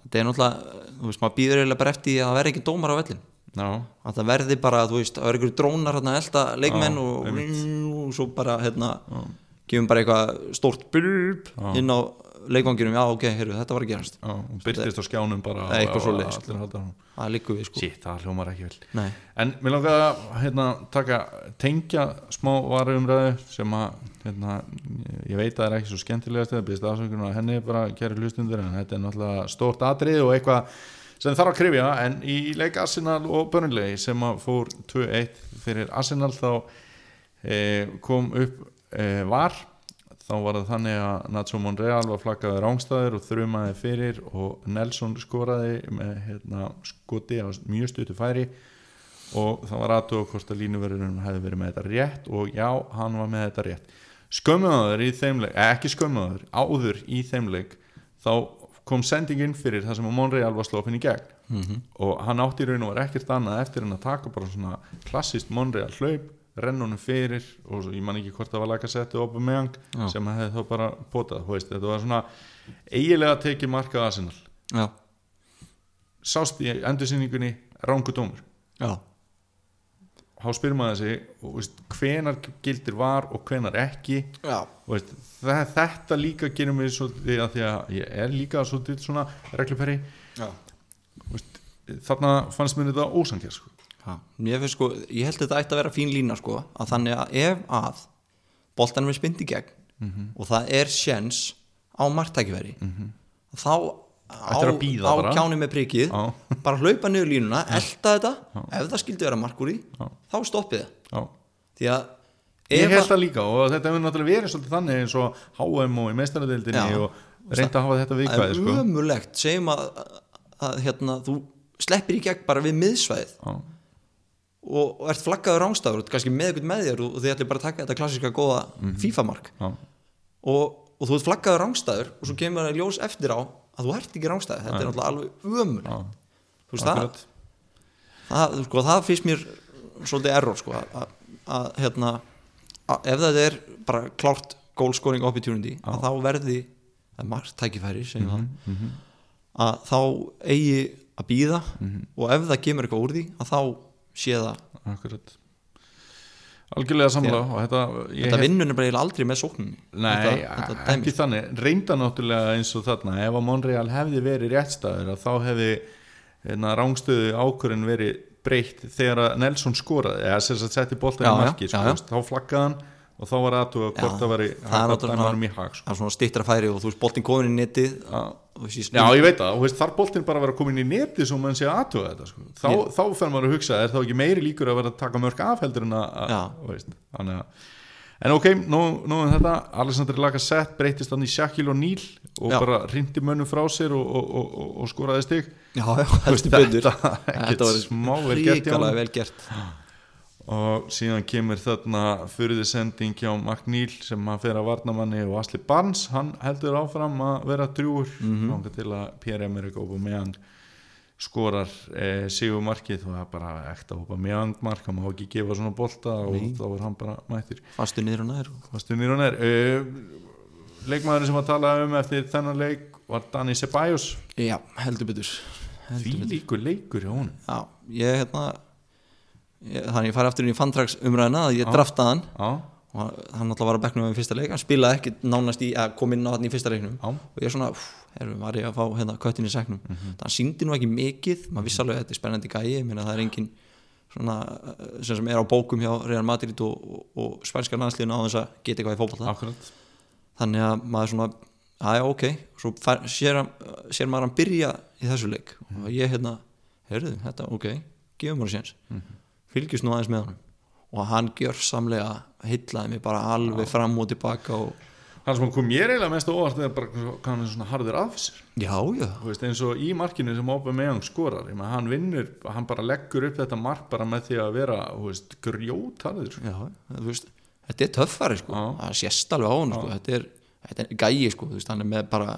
Það er náttúrulega, þú veist, maður býður eiginlega bara eftir að það verði ekki dómar á vellin Já, að það verði bara, þú veist, það verði einhverju drónar hérna elda leikmenn Já, og, og svo bara, hérna gefum bara eitthvað stórt blurb inn á leikvanginum, já, ok, heyrðu, þetta var að gerast. Já, og byrtist á skjánum bara eitthvað allir halda hann. það likur við, sko. Sitt, það hljómar ekki vel. Nei, En mér langar að hérna, taka, tengja smá varumræðu sem að hérna, ég veit að það er ekki svo skemmtilegast eða byrst afsökunar að henni bara kæri hlustundur en þetta er náttúrulega stórt atrið og eitthvað sem þarf að krifja en í leik Arsenal og Burnley sem að fór 2-1 fyrir Arsenal þá e, kom upp e, var þá var það þannig að Nacho Monreal var flaggaði rángstæður og þrumaði fyrir og Nelson skoraði með hérna, skoti á mjög stutu færi. Og það var aðtöða hvort að línuverðurinn hefði verið með þetta rétt og já, hann var með þetta rétt. Skömmuður í þeimleik, eh, ekki skömmuður áður í þeimleik þá kom sendingin fyrir það sem að Monreal var slófin í gegn. -hmm. og hann átti í raun og var ekkert annað eftir en að taka bara svona klassist Monreal hlaup rennunum fyrir og svo- ég man ekki hvort það var laga settu op meðang sem hefði þá bara potað veist, þetta var svona eiginlega tekið markað Arsenal. Já, sást í endursýningunni rángu dómur. Þá spyrir maður sig og, veist, hvenar gildir var og hvenar ekki? Og veist, það, þetta líka gerir mig svolítið að því að ég er líka svolítið svona regluperi já. þarna fannst mér þetta ósangjar sko. Finnst sko, ég held að þetta ætti að vera fín lína sko, að þannig að ef að boltanum er spyndi gegn Mhm. og það er sjens á marktækiveri þá á, Ættir að bíða á bara. kjáni með prikið Já. bara hlaupa niður línuna, elta þetta ef það skildi vera markur í, þá stoppið það að ég held að, það líka og þetta hefur náttúrulega verið svolítið þannig eins og HM og í meistaradeildinni Já. og reynda að hafa þetta það viðkvæði er sko. ömulegt segjum að, að hérna, þú sleppir í gegn bara við miðsvæðið. Og, og ert flaggaður rángstafur, kannski með eitthvað með þér og, þið ætlir bara að taka þetta klassiska góða Mhm. FIFA-mark Já. og, og þú ert flaggaður rángstæður og svo kemur það ljós eftir á að þú ert ekki rángstæður þetta er náttúrulega alveg ömur Já. þú veist það, það, sko, það finnst mér svolítið error sko, að, að, að, hérna, ef það er bara klárt goal scoring opportunity að þá verði það er margt tækifæri segjum Mhm, það að þá eigi að býða Mhm. og ef það kemur eitthvað úr því að þá sé það. Akkurat. Algjörlega samla og þetta, þetta hef- vinnun er bara aldrei með sóknum. Nei, þetta, þetta dæmi. ekki þannig. Reynda náttúrulega eins og þarna. Ef að Monreal hefði verið réttstæður að þá hefði hérna, rángstöðu ákvörðin verið breytt þegar að Nelson skoraði eða sem sagt setti boltan Já, í marki sko, þá flaggaði hann og þá var aðtuga hvort var í það er náttúrulega dæmarum í hag sko. það er svona stittra færi og þú veist boltinn komin í netið. Já. Og Já, ég veit það, og veist, þar boltin bara að vera komin í neti svo mann sé að aðtuga þetta sko. þá, Ég- þá fer maður að hugsa, er þá ekki meiri líkur að vera að taka mörg af heldur en að, að En ok, nú, nú um þetta, Alexander Lacazette breytist hann í Shaquille O'Neal og Já. bara rindi mönnum frá sér og, og, og, og, og skoraði stig. Já, já, heldur betur. Þetta ekkert smá vel gert og síðan kemur þarna fyrði sending hjá McNeil sem hann fer að varnamanni og Asli Barnes hann heldur áfram að vera drjúur mm Mhm. til að Pierre-Emerick Aubameyang skorar eh, sigur markið og það er bara ekta Aubameyang mark, hann má ekki gefa svona bolta og Nei. þá er hann bara mættir fastu niður og nær. Fastu nýr og nær. Uh, leikmaðurinn sem var að tala um eftir þennan leik var Dani Ceballos. Já, heldur betur. Því líkur leikur hjá honum. Já, ég hérna ég, þannig ég fari aftur inn í fantrax umræðina að ég Já. draftaði hann. Já, og hann- hann alltaf var að bekknum með fyrsta leik. Hann spilaði ekki nánast í að koma inn á hann í fyrsta leiknum. Já, og ég er svona, erum var ég að fá hérna köttin í segnum Mhm. þannig hann síndi nú ekki mikið. Maður vissi alveg að þetta er spennandi gæi. Meina það er engin svona eh, sem, sem er á bókum hjá Real Madrid og, og, og spænska landsliðin á þess að geta eitthvað í akkurat. Þannig að maður svona aðja ok, svo fær, sér, sér maður hann byrja í þessu leik. Og ég hérna, heyrðu, þetta ok. Gefum maður séns fylgjast nú aðeins með honum. Og hann gjör samlega heillaði mig bara alveg fram og tilbaka og hann sem kom mér eiginlega mest óvart er bara hvað hann er svona harður af sér. Já, já, veist, eins og í markinu sem Aubameyang skorar ég meina, hann vinnur, hann bara leggur upp þetta mark bara með því að vera grjótarður já þú veist, þetta er töffari sko. Já. það sést alveg á hann sko. Þetta er, þetta er gæi sko, veist, hann er með bara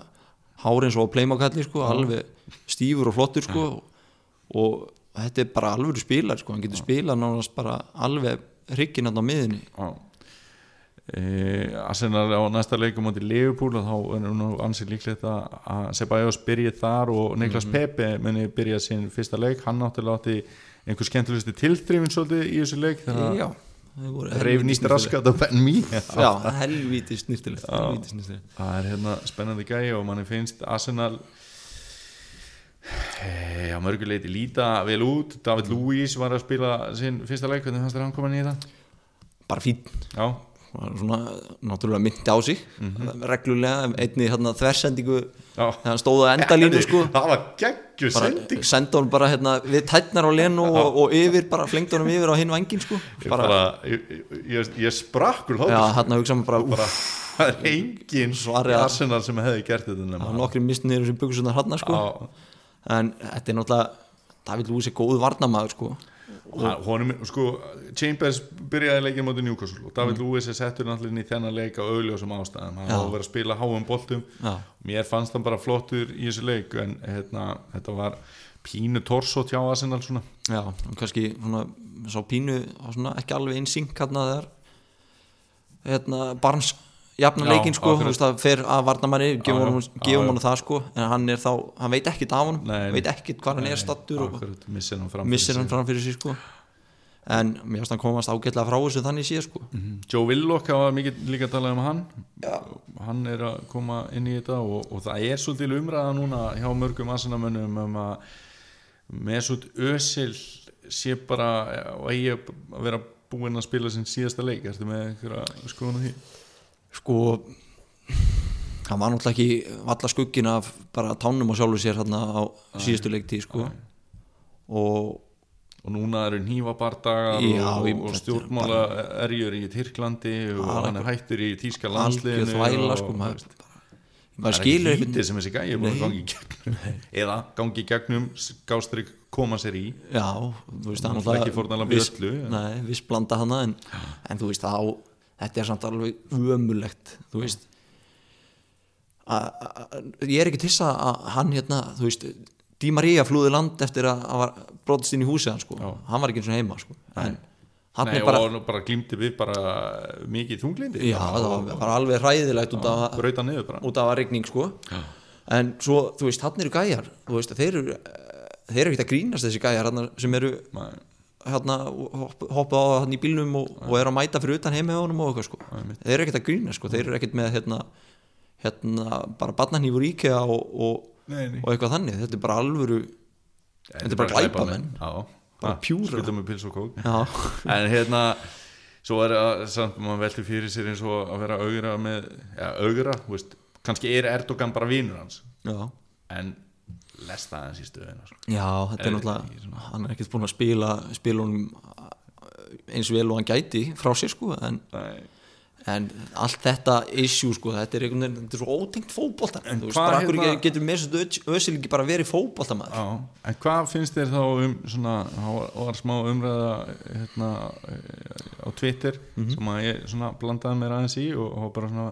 hárin svo á playmakalli sko alveg stífur og flottur sko. Og, og þetta er bara alvöru spilar sko, hann getur spilað nánast bara alveg hrygginn á miðinni e, Arsenal á næsta leikum átti Liverpool og þá er nú ansið líklegt að að Ceballos byrja þar og Niklas Pepe muni byrja sinn fyrsta leik. Hann náttúrulega átti einhver skemmtilegusti tilþrifin svolítið í þessu leik reif helvíti nýtt snyrtilegt. raskat á Ben Mee. Já, helvíti snýrtilegt helvíti snýrtilegt það er hérna spennandi gæi og manni finnst Arsenal e, á mörguleiti líta vel út. David Luiz var að spila sinn fyrsta leik, hvernig fannst þér hann komin í það? bara fín, Já, svona náttúrulega myndi á sig. Reglulega, einni hérna, þversendingu þegar hann stóð á endalínu sko. Það var geggju bara sending. senda honum bara hérna, við tætnar á lenu og, og yfir, bara flengd honum yfir á hinn vangin sko. Bara, ég, ég, ég sprakk úr já, hérna hugsa maður bara, bara, það er engin að- Arsenal sem hefði gert þetta var nokkri mistnir sem byggur svona hérna sko. Já, en þetta er náttúrulega David Lúis er góð varnamaður sko. Honum, sko, Chambers byrjaði leikin móti Newcastle og David Lewis er settur náttúrulega í þennan leik á augljósum ástæðum. Hann Já. á að spila háum boltum. Já. mér fannst hann bara flottur í þessu leik en hérna, þetta var pínu torso tjá Arsenal svona. Já, kannski svona, sá pínu svona, ekki alveg einsýnk hérna þegar hérna, Barnes jafna Já, leikinn sko, þú veist það fer að honum já, gefum honum það sko en hann er þá, hann veit ekkit af honum Nei, veit ekkit hvað hann er stattur missir hann fram hann fram fyrir sig sko. En mér finnst hann komast ágætlega frá þessu þannig sé sko. Mhm. Joe Willock hafa mikið líka talað um hann. Já. hann er að koma inn í þetta og, og það er svolítið umræða núna hjá mörgum aðsannamönnum um að Mesut Özil sé bara og eigi að vera búinn að spila sinn síðasta leik. Ertu með einhverja skoðun á því? Sko hann var náttúrulega ekki valla skuggin af bara tánum á sjálfu sér hérna á síðustu leiktíð sko. Og og núna eru nývabardagar og, og stjórnmála erjur í Tyrklandi og hann er hættur í Tíska landsliðinu þvæla og- sko maður, veist, maður það er skilur ekki lítið sem þessi gæi er búin að gangi í gegnum. Eða gangi í gegnum gástrík koma sér í. Já, þú veist það er ekki fórnarlamb í viss- öllu, viss blanda hana en, en þú veist þá þetta er samt alveg ömulegt þú veist. A, a, a, ég er ekki tissa að hann hérna, þú veist Di Maria flúði land eftir að hann var brotist inn í húsið hann sko, Já. hann var ekki eins og heima sko. En hann Nei, er bara, og bara glýmdi við bara mikið þunglindi já, það var bara alveg ræðilegt út af, að regning sko. En svo, þú veist, hann eru gæjar þú veist, þeir eru þeir eru ekki að grínast þessi gæjar sem eru Nei, hérna, hopp, hoppa á hann í bílnum og, og er að mæta fyrir utan heim með honum og eitthvað sko. þeir eru ekkert að grína sko. þeir eru ekkert með hérna, hérna bara barnanýfur íkja og, og, nei, nei. og eitthvað þannig þetta er bara alvöru þetta er bara glæpamenn. Já, Bara Ah, pjúra. En hérna Svo er það samt, maður velti fyrir sér eins og að vera augra með Já, augra, veist Kannski er Erdogan bara vinur hans já, En lesta aðeins í stöðina sko. já þetta Er er náttúrulega hann er ekkert búin að spila spila honum eins vel og hann gæti frá sér sko en, en allt þetta issue sko, þetta er, einhvern veginn- þetta er svo ótengt fótbolta En veist, hérna- getur mér svo ösil ekki bara verið Já, en hvað finnst þér þá um svona, var smá umræða hérna á Twitter sem að ég svona blandaði mér aðeins í og, og bara svona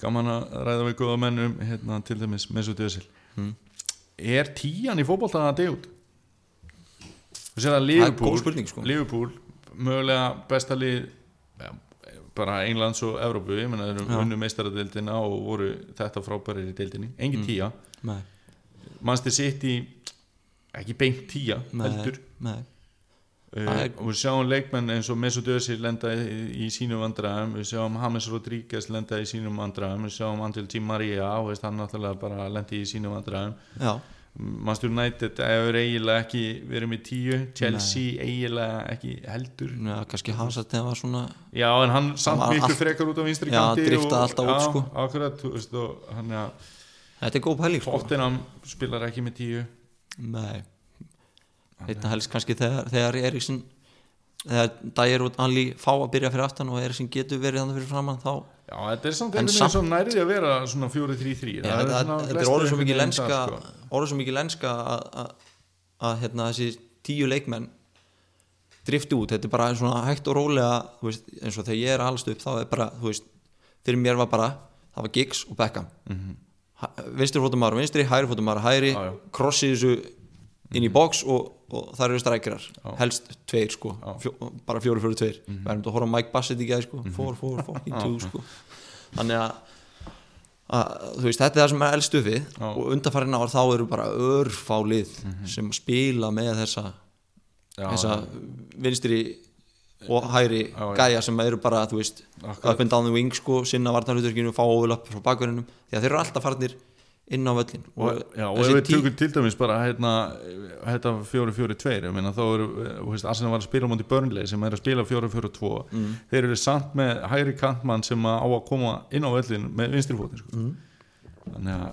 gaman að ræða við góða menn um hérna til dæmis Mesut Özil Er tíjan í fótbolta að deyja út? Þú sér að er Liverpool sko. Liverpool, mögulega besta lið ja, bara Englands og Evrópu, ég menna þeir eru unnu meistaradeildina og voru þetta frábærir í deildinni, engin tíja nei, Manchester City ekki beint tíja heldur. nei. Uh, Það og við sjáum leikmenn eins og Mesut Özil lenda í, í sínum vandræðum. Við sjáum James Rodríguez lenda í sínum vandræðum. Við sjáum Angel Di Maria og veist, hann náttúrulega bara lendi í sínum vandræðum. Já, Manchester United hefur eiginlega ekki verið með tíu. Chelsea eiginlega ekki heldur. Já, kannski Hazard þegar var svona já en hann samt miklu frekar út á vinstri Já, kanti driftaði og- alltaf út, já, sko. akkurat, veist, og hann er þetta er góð pæling sko. Tottenham spilar ekki með tíu. Nei þetta helst kannski þegar, þegar Eriksson þegar Dyer og Alli fá að byrja fyrir aftan og Eriksson getur verið þannig fyrir framann þá Já, þetta er samt einhvern veginn svo nærði að vera svona 4-3-3 Já, Það þetta, er orðið svo mikið lenska sko. orðið svo mikið lenska að, að, að hérna, þessi tíu leikmenn drifti út, þetta er bara svona hægt og rólega þú veist, eins og þegar ég er alst upp þá er bara, þú veist, fyrir mér var bara það var Giggs og Beckham mm -hmm. vinstri fótumar vinstri, hægri fótumar hægri, Já, já. krossi þessu inn í box og, og það eru strækjarar helst tveir sko, fjó, bara fjóri fjóri tveir. Við erum að horfa á Mike Bassett í gæði sko. Fór, fór, fucking two sko. Þannig að að, veist, þetta er það sem er elst uppið. Já. og undanfærin ár þá eru bara örfálið sem spila með þessa Já, þessa vinstri og hægri Já, já. gæja sem eru bara, þú veist up and down the wing sko, sinna varnarhutverkinu, fá overlapp frá bakverðinum, því að þeir eru alltaf farnir inn á völlin og, já, og ef við tökum til dæmis bara hérna, hérna 4-4-2 ég meina þá eru, þú veist, Arsenal var að spila móti Burnley sem er að spila 4-4-2 Mm. þeir eru samt með hægri kantmann sem á að koma inn á völlin með vinstri fótin sko. Mm. þannig að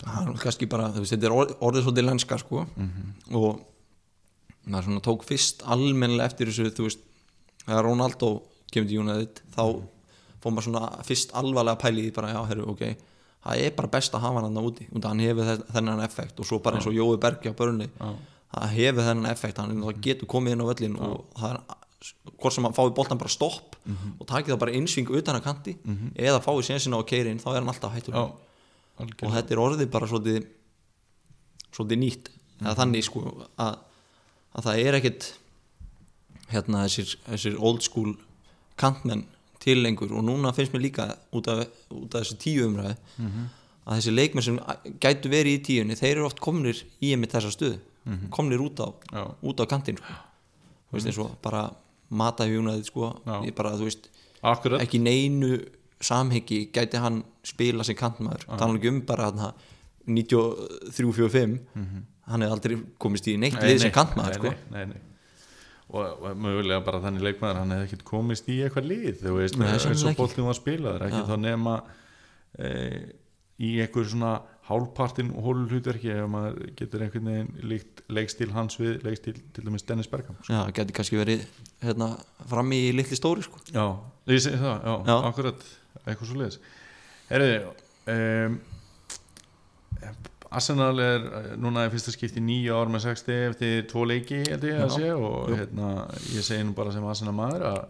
það er kannski bara, þú veist, þetta er orð, orðið svolítið lenska sko Mhm. og maður svona tók fyrst almennilega eftir þessu, þú veist þegar Ronaldo kemur til United þá Mhm. fór maður svona fyrst alvarlega pæli í því bara, já, herru, ok það er bara best að hafa hann úti. Og hann hefur þe- þennan effekt og svo bara eins og Jói Berg á Já. það hefur þennan effekt. Hann mm. getur komið inn á völlin og það er hvort sem hann fái boltan bara stopp og takið það bara einsving utan að kanti eða fái sénsina á keirin þá er hann alltaf hættur. Já, og þetta er orðið bara svolítið svolítið nýtt. Eða þannig sko að, að það er ekkit hérna þessir, þessir old school kantmenn til lengur og núna finnst mér líka út af, út af þessu tíu umræði að þessi leikmenn sem gætu verið í tíunni þeir eru oft komnir í einmitt þessa stöðu komnir út á, á kantinn sko. þú veist eins og bara matahjónaðið sko Já. ég bara veist ekki neinu samhengi gæti hann spila sem kantmaður tala ekki um bara hann 93-45 hann hefði aldrei komist í neitt lið sem kantmaður sko. Mhm. nei, nei, nei. Og, mögulega bara þannig leikmaður hann hefði ekkert komist í eitthvað lið þú veist, eins og boltin var spilaður ekki þá nema e, í einhver svona hálfpartin hólulhutverki ef maður getur einhvern veginn líkt leikstíl hans við leikstíl til dæmis Dennis Bergam sko. Já, gæti kannski verið hérna, fram í litli stóri sko. já, ég segi það, já, Já. akkurat eitthvað svo leiðis Herriði um, Arsenal er eh, núna í fyrsta skipti nýju ár með 60 eftir tvo leiki held ég að sé og hérna, ég segi nú bara sem Arsenal maður að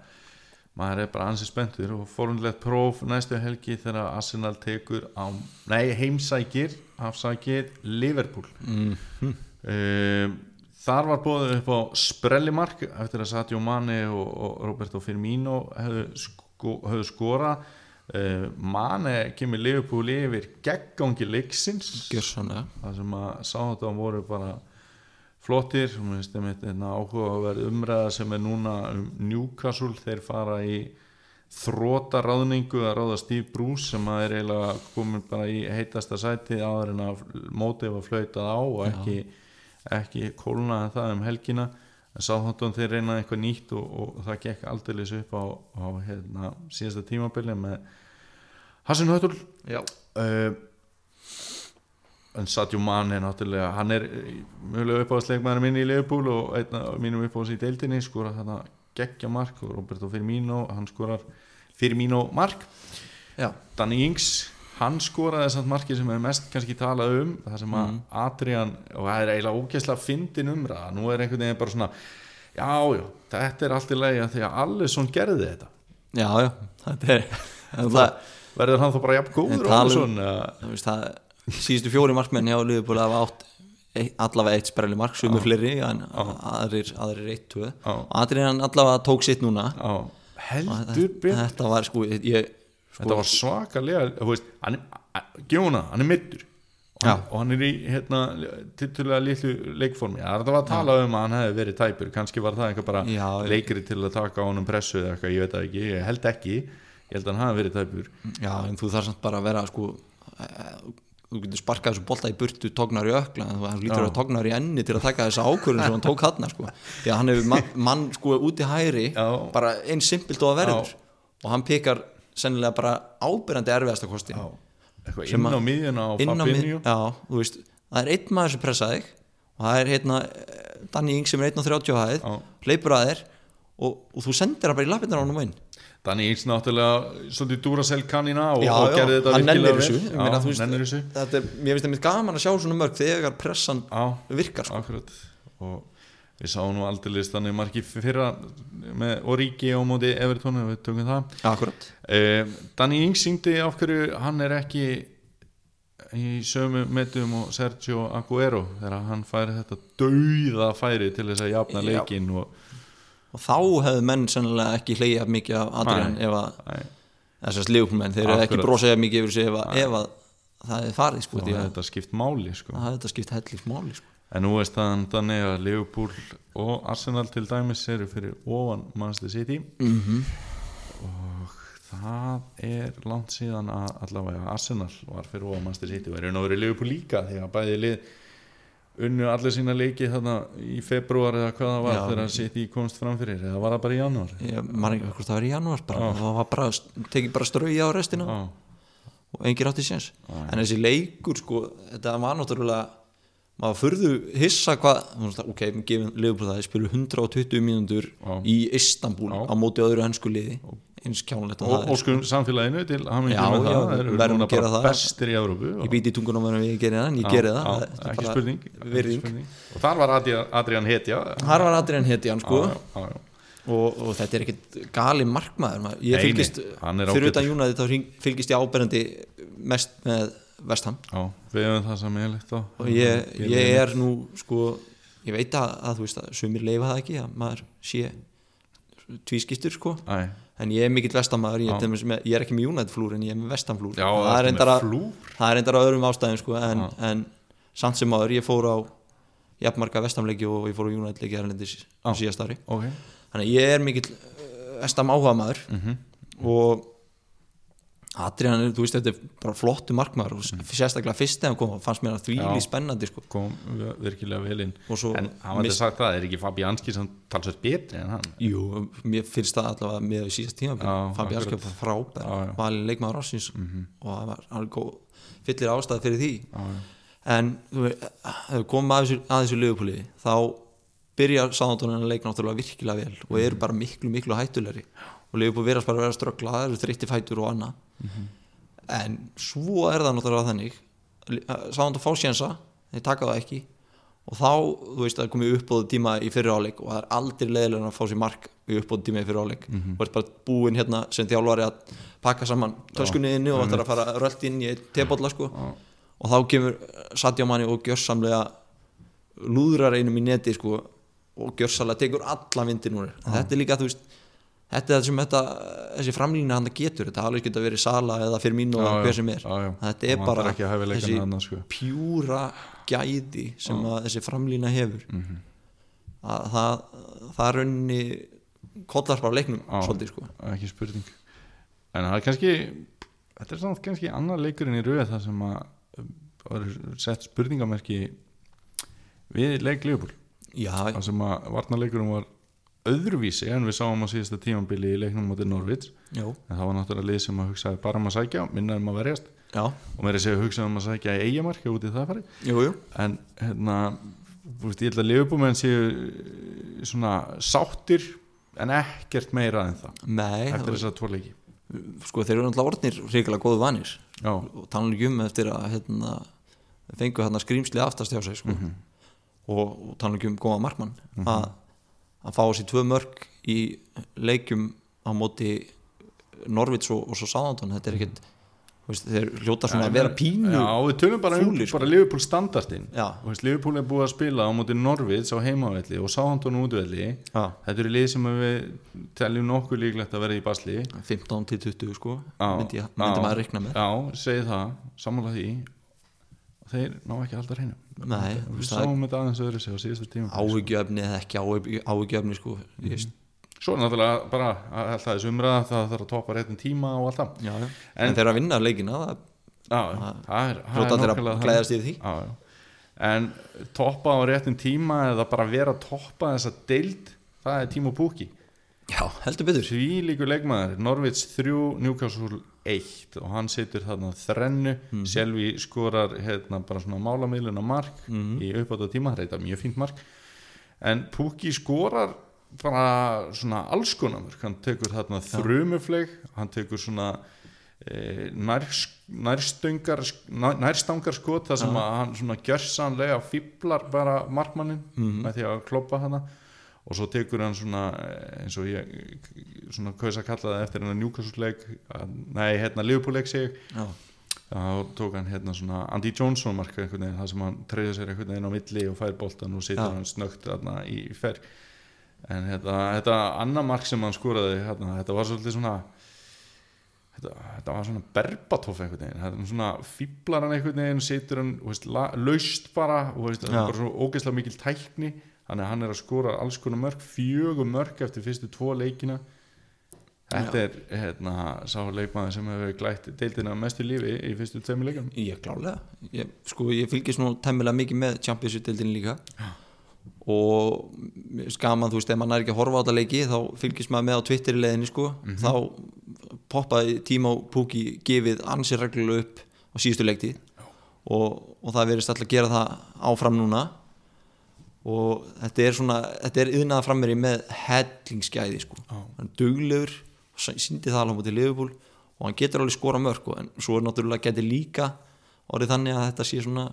maður er bara ansið spenntur og forundlegt próf næstu helgi þegar Arsenal tekur á, nei heimsækir afsækir Liverpool. Mm. um, þar var bóðið upp á sprellimark eftir að Sadio Mane og, og Roberto Firmino hefðu, sko, hefðu skora uh, Mane kemur Liverpool yfir geggangi leiksins. Það sem að sá þetta voru bara flottir og mér finnst einmitt einna áhuga að vera umræða sem er núna um Newcastle. Þeir fara í þróta ráðningu að ráða Steve Bruce sem að er eiginlega komin bara í heitasta sæti áður en að mótið var flautað á og ekki, ekki kólnaði það um helgina en sáþáttum þeir reynaði eitthvað nýtt og, og það gekk aldeilis upp á, á hérna, síðasta tímabili með Hassan Höttul. Já, uh, en Sadio Mane náttúrulega, hann er eh, mjögulega uppáðsleikmaður minn í Liverpool og einn af mínum uppáðs í deildinni skora þarna geggja mark og Roberto Firmino hann skorar Firmino mark. Já, Danny Ings, hann skoraði þessant marki sem er mest kannski talað um það sem að Adrian, og það er eiginlega ógeðslega fyndin umræða, nú er einhvern veginn bara svona já, já, þetta er allt í lagi að því að Alisson gerði þetta. Já, já Þetta er það, verður hann þá bara jafn góður það, síðustu fjóri markmenn hjá Liverpool hafa átt ein- allavega eitt sprelli mark sumu fleiri en aðrir, aðrir eitt og Adrian allavega tók sitt núna. Og heldur betur. þetta var sko ég, Þetta var svakalega þú veist, hann, er- Gjóna, hann er middur og Já. og hann er í hérna, titulega litlu leikformi þetta var að tala um að hann hefði verið tæpur kannski var það eitthvað bara Já, leikri til að taka á honum pressu eða eitthvað, ég veit það ekki, ég held ekki ég held að hann hafi verið tæpur já, en þú þarf samt bara að vera sko eh, þú getur sparkað þessu bolta í burtu tóknar í ökla hann lítur Já. að tóknar í enni til að taka þessa ákvörðun sem hann tók hann sko. því að hann hefur mann, mann sko út í hæri Já. bara eins simpelt og að verður Já. og hann pikar sennilega bara ábyrjandi erfiðasta kosti inn á miðjuna á mið, Fabinho. Veist það er einn maður sem pressa þig og það er hérna eh, Danny Ing sem er 1.30 á hæð Já. hleypur að þér og, og þú sendir hann bara í lappirnar á hann inn. Danny Ings náttúrulega svolítið Duracell kannina og, já, og gerði þetta virkilega vel. meina, já, þú veist, þetta er, mér finnst það mitt gaman að sjá svona mörg þegar pressan Já, virkar sko. og við sáum nú aldrei þannig margi fyrra með Origi á móti Everton ef við tökum það akkurat eh, Danny Ings syngdi af hverju hann er ekki í sömu metum og Sergio Aguero þegar hann færi þetta dauða færi til þess að jafna leikin og og þá hefðu menn sennilega ekki hleyja mikið af Adrian ef að þessast liðbúlmenn, þeir eru ekki Akkurat. brosað mikið yfir sig ef að, það er farið sko, því að þetta skipt máli sko. það hefði þetta skipt hellið máli sko. En nú er staðan þannig að Liverpool og Arsenal til dæmis eru fyrir ofan Manchester City. Mm og það er langt síðan að allavega Arsenal var fyrir ofan Manchester City. Og er verið Liverpool líka því að bæði lið unnu allir sína leiki þarna í februar eða hvað það var Já. þegar City komst fram fyrir eða var það bara í janúar? Maður ekki hvort það var í janúar bara, það var bara, tekið bara strauja á restina Já, og engin átti séns. En þessi leikur sko, þetta var náttúrulega maður furðu hissa hvað ok, við gefum Liverpool það, þeir spilu 120 mínútur í Istanbul á móti öðru ennsku liði. Eins kjánlegt og, og skum samfélaginu til hann Já, með já, það, þeir eru núna að gera bara það. bestir í Európu ég býti í tungunum en ég gerir það en ég gerir það. Það er ekki spurning, ekki spurning. Og þar var Adrian, Adrian Hetja. Þar var Adrian Hetjan sko. Og, og þetta er ekkit gali markmaður maður. ég fylgist, er fyrir utan United þá fylgist ég áberandi mest með Vestham já, við hefum það á og ég, ég er nú sko, ég veit að, að þú veist að sumir leifa það ekki að maður sé tvískiptur sko. Æ, en ég er mikill vestamæður, ég, ég er ekki með United flúr en ég er með vestam flúr já, það, er með að, það er reyndar á öðrum ástæðum sko, en, en samt sem maður, ég fór á jafnmarka vestamleiki og ég fór á United leiki erlendis síðast ári. Ok, þannig að ég er mikill uh, vestam áhuga maður Mhm. og Adrian, er, þú veist, þetta er bara flottu markmaður og Mhm. sérstaklega fyrst þegar hann kom fannst mér að því Já. spennandi sko. kom virkilega vel inn og svo en hann var þetta sagt það, er ekki Fabianski sem talsveit betri en hann Jú, mér finnst það allavega með síðast tíma Já, Fabi akkurat. Askjöf var já. valin leikmaður ásins og það var alveg fyllir ástæð fyrir því já. en þú veist, við komum að þessu, þessu liðupúli þá byrjar sáðantónin að leik náttúrulega virkilega vel og eru bara miklu miklu hættulegri og liðupúl verðast bara að vera ströggla það eru þreytti fætur og annað. En svo er það náttúrulega þannig sáðantón fá sjensa þeir taka það ekki. Og þá, þú veist, það er komið uppbóðu tíma í fyrir áleik og það er aldrei leiðilega að fá sér mark í uppbóðu tíma í fyrir áleik og er bara búinn hérna sem þjálfari að pakka saman töskunniðinni og ætlar að fara rölt inn í tebolla sko. Og þá kemur Satya Mani og gjörsamlega lúðrar einum í neti sko og gjörsamlega tekur alla vindin úr þetta er líka, þú veist þetta er það sem þetta, þessi framlýna hann getur þetta alveg geta verið Sala eða fyrir mín og hver sem er. Já, já. þetta er bara ekki þessi þarna, sko. pjúra gæði sem að þessi framlýna hefur. Að það það er raunni kollar bara leiknum svolítið sko. ekki spurning. En það er kannski þetta er samt kannski annar leikurinn í rauð það sem að um, sett spurningamerki við leik Leopold já, það sem að varnarleikurinn var öðruvísi en við sáum á síðasta tímambili í leiknum motið Norvits en það var náttúrulega lið sem að hugsaði bara um að sækja minna um að verjast. Já, og mér er að segja að hugsa um að sækja í eigamarki út í það fari jú, jú. En hérna veist, ég held að Leopold séu svona sáttir en ekkert meira en það. Nei, eftir þess að tvo leiki. Sko þeir eru náttúrulega orðnir ríkilega góðu vanir. Já, og tala ekki um eftir að hérna, fengu hérna skrýmsli aftast hjá sig sko. og, og tala ekki um góða markmann. Að, að fá sér tvö mörg í leikjum á móti Norvits og, og svo Sáðantón þetta er ekkert þeir hljóta svona að vera pínu já, við tölum bara um sko. Liverpool veist, Liverpool er búið að spila á móti Norvids á heimavelli og Southampton útvelli Já. þetta eru lið sem við teljum nokkuð líklegt að vera í basli. 15 til 20 sko myndi, myndi maður reikna með. Já, segi það, sammála því þeir ná ekki alltaf hreinu. Við sáum þetta aðeins öðru sig á síðasta tíma áhyggjöfni eða ekki áhyggj- áhyggjöfni sko Mhm. ég, svo er náttúrulega bara alltaf þessu umræða það þarf að toppa réttin tíma og allt það. Já, já. En- en, þeir að vinna leikina það já, það er, það er hljóta þeir að glæðast yfir því. En toppa á réttin tíma eða bara vera að toppa þessa deild það er tíma og púki já, heldur betur. Því líkur leikmaður, Norvits 3 Newcastle 1 og hann situr þarna þrennu, Mhm. Selvi skorar hérna bara svona málamiðluna mark Mhm. í uppátt tíma, þetta er mjög fínt mark. En Pukki skorar bara svona alls konar mörk. hann tekur þarna þrumufleg hann tekur svona e, nær, nærstöngar nær, nærstangar skot þar sem að hann svona gjörsanlega fíblar bara markmannin með því að kloppa hana og svo tekur hann svona eh, eins og ég svona kaus að kalla það eftir hennar njúkastleik nei, hérna Liverpool-leik sig já, þá tók hann hérna svona Andy Johnson marka einhvern veginn, það sem hann treyður sér einhvern veginn á milli og fær boltan og situr hann snögt þarna í fer en hérna, þetta annar mark sem hann skoraði hérna, þetta var svolítið svona þetta, þetta var svona berbatóf einhvern veginn, þetta var svona fíblar hann einhvern veginn, situr hann veist, la, laust bara og veist, það er bara svona ógeðslega mikil tækni þannig að hann er að skora alls konar mörg fjögum mörg eftir fyrstu tvo leikina. Þetta er hérna, sá leikmaður sem hefur glætt deildina mest í lífi í fyrstu tveimur leikum ég klálega. Ég, sko, ég fylgist nú tæmilega mikið með Champions-deildin líka. Og mér finnst gaman, þú veist, ef maður er ekki að horfa á þetta leiki þá fylgist maður með á Twitter í leiðinni sko, þá poppaði tíma og púki gefið ansið reglulega upp á síðustu leikti og, og það verðist alltaf að gera það áfram núna og þetta er svona þetta er yðnaða frammeri með hellingsgæði sko, hann er duglegur síndi það alveg mútið Liverpool og hann getur alveg skora mörg og, en svo er náttúrulega getur líka orðið þannig að þetta sé svona,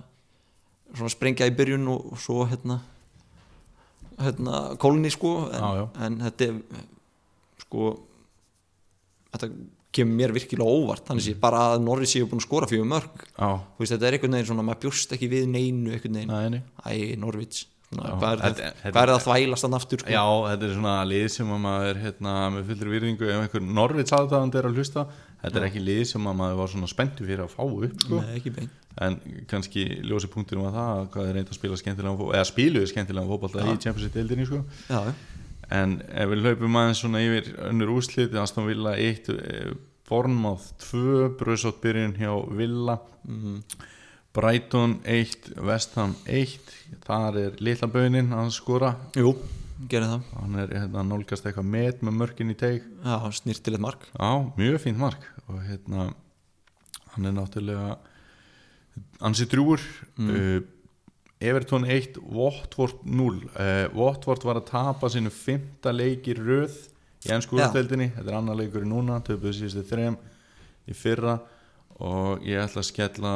svona sprengja í byrjun og, svo hérna hérna kólni sko. En, já. en þetta er sko þetta kemur mér virkilega óvart. Þannig sé bara að Norris séu búin að skora fjögur mörg veist, þetta er einhvern veginn svona, maður bjúst ekki við neinu einhvern veginn, æ, Norvits hvað er þetta- það, þetta- að þvælast hann aftur sko? Já, þetta er svona lið sem að maður er hérna, með fullri virðingu ef einhver Norvits aðdáðandi er að hlusta þetta er ekki lið sem að maður var svona spenntu fyrir að fá upp sko. Nei, en kannski ljósi punktur um að það að hvað er reynd að spila skemmtilega fótbolta eða spiluðu skemmtilega fótbolta í Champions League deildinni sko. En ef við hlaupum aðeins svona yfir önnur úrslit, Aston Villa 1 Bournemouth 2 Bröðsótt byrjun hjá Villa Mhm. Brighton 1 Vestham 1 þar er litla bönin að skora. Jú, gerir það. Hann er hérna, nálgast eitthvað met með mörkin í teig. Já, snirtilegt mark. Já, mjög fínt mark. Og hérna hann er náttúrulega ansi drúur uh, Everton 1 Watford 0 uh, Watford var að tapa sínu fymta leik í röð í ennsku Já. úrdeldinni þetta er annar leikur núna, töpuðu síðustu þrem í fyrra. Og ég ætla að skella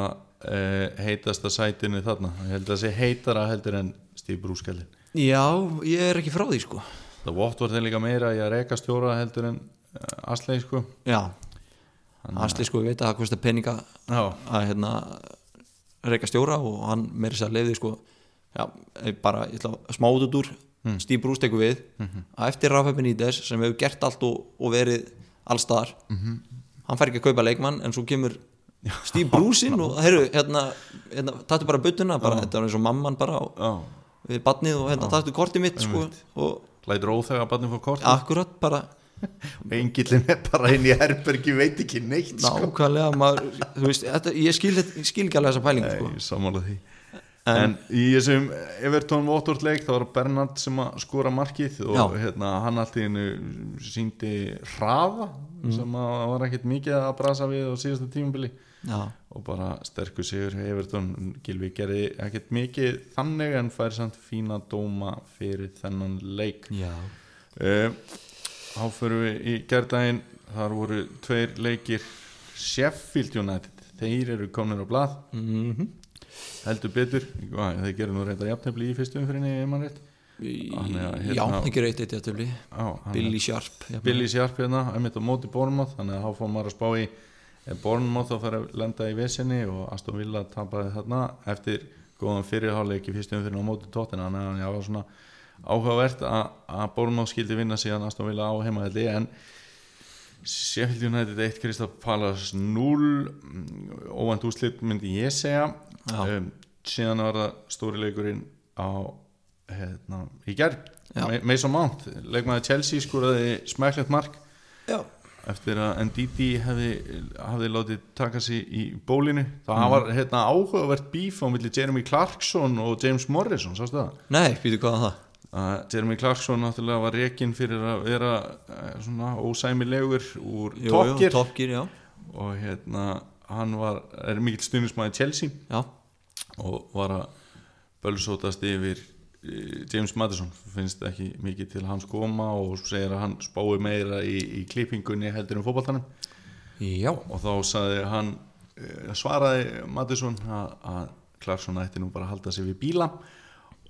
heitasta sætinu þarna. Ég held að það sé heitara heldur en Steve Brúskallin Já, ég er ekki frá því sko. Það Watford er líka meira í að reka stjóra heldur en uh, Asley sko. Já, Asli sko, við veit að það kostar peninga Já, að hérna reyka stjóra og hann meiri sér að leiði sko. Já, ég bara, ég ætla að smá út úr. Mm. Steve Bruce tekur við. Að eftir Rafa Benítez sem hefur gert allt og, og verið allstaðar -hmm. hann fær ekki að kaupa leikmann en svo kemur Bruce inn og heyrðu, hérna, hérna tattu bara buttuna bara, þetta er eins og mamman bara já. við badnið og hérna tattu kortið mitt sko og Lætur óþega að barnið fór kort akkurat bara og engillin er bara inn í herbergi veit ekki neitt sko. nákvæmlega maður, veist, þetta, ég skil, skil ekki alveg þessa pælingu sko. Sammála því. En, í þessum Everton Watford leik þá var Bernard sem að skora markið og hérna, hann allt í hennu síndi hraða Mm. sem að var ekkert mikið að brasa við á síðasta tímubili já, og bara sterkur sigur hjá Everton. Gilvi gerði ekkert mikið þannig en fær samt fína dóma fyrir þennan leik. Já. Uh, Þá förum við í gærdaginn. Þar voru tveir leikir. Sheffield United þeir eru komin á blað. Mm heldur betur, þeir gerir nú reyndar jafntefli í fyrstu umfyrinni ef maður rétt. Hann er að, já, hérna- Á, hann er- Billy Sharp. Billy Sharp hérna, einmitt á móti Bournemouth þannig að þá fór maður að spá í ef Bournemouth þá fær að lenda í vesinni og Aston Villa tapaði þarna eftir góðan fyrirháleik í fyrstu umfyrinni á móti tóttina þannig að það var svona áhugavert að, að Bournemouth skildi vinna síðan Aston Villa á heimaðli en Sheffield United 1 Crystal Palace 0 mm, óvænt úslit myndi ég segja. Um, síðan var það stóri leikurinn á hérna, í gerð. Mason Mount, leikmaður Chelsea skoraði smæklegt mark. Já, eftir að Ndidi hefði, hefði látið taka sig í bólinu. Það Mhm. var hérna, áhugavert bíf á milli Jeremy Clarkson og James Morrison sástu það? nei, býtu hvað er það? Að Jeremy Clarkson náttúrulega var rekinn fyrir að vera eh, svona ósæmilegur úr já, og hérna hann var, er mikill stundismæði Chelsea já, og var að bölsótast yfir James Madison finnst ekki mikið til hans koma og segir að hann spái meira í, í klippingunni heldur um fótballtanum já. og þá sagði hann eh, svaraði Madison að, að Clarkson ætti nú bara að halda sig við bíla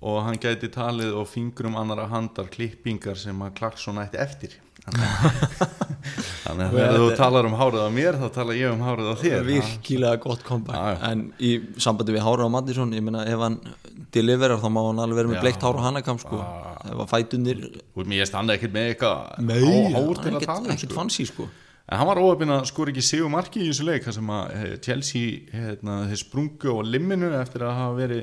og hann gæti talið og fingrum annara handar klippingar sem að Clarkson ætti eftir þannig að þegar þú talar um hárið á mér þá tala ég um hárið á þér virkilega gott já. en í sambandi við Hára og Mattisson ég meina ef hann deliverar þá má hann alveg vera með bleikt Hára og Hannakam sko. ef að fætundir og mér standa ekkert með eitthvað há- hár til að tala um ekkert sko. fancy sko En hann var óöfinn að skora ekki sigur marki í þessu leik þar sem að eh, Chelsea hérna, sprungu á limminu eftir að hafa verið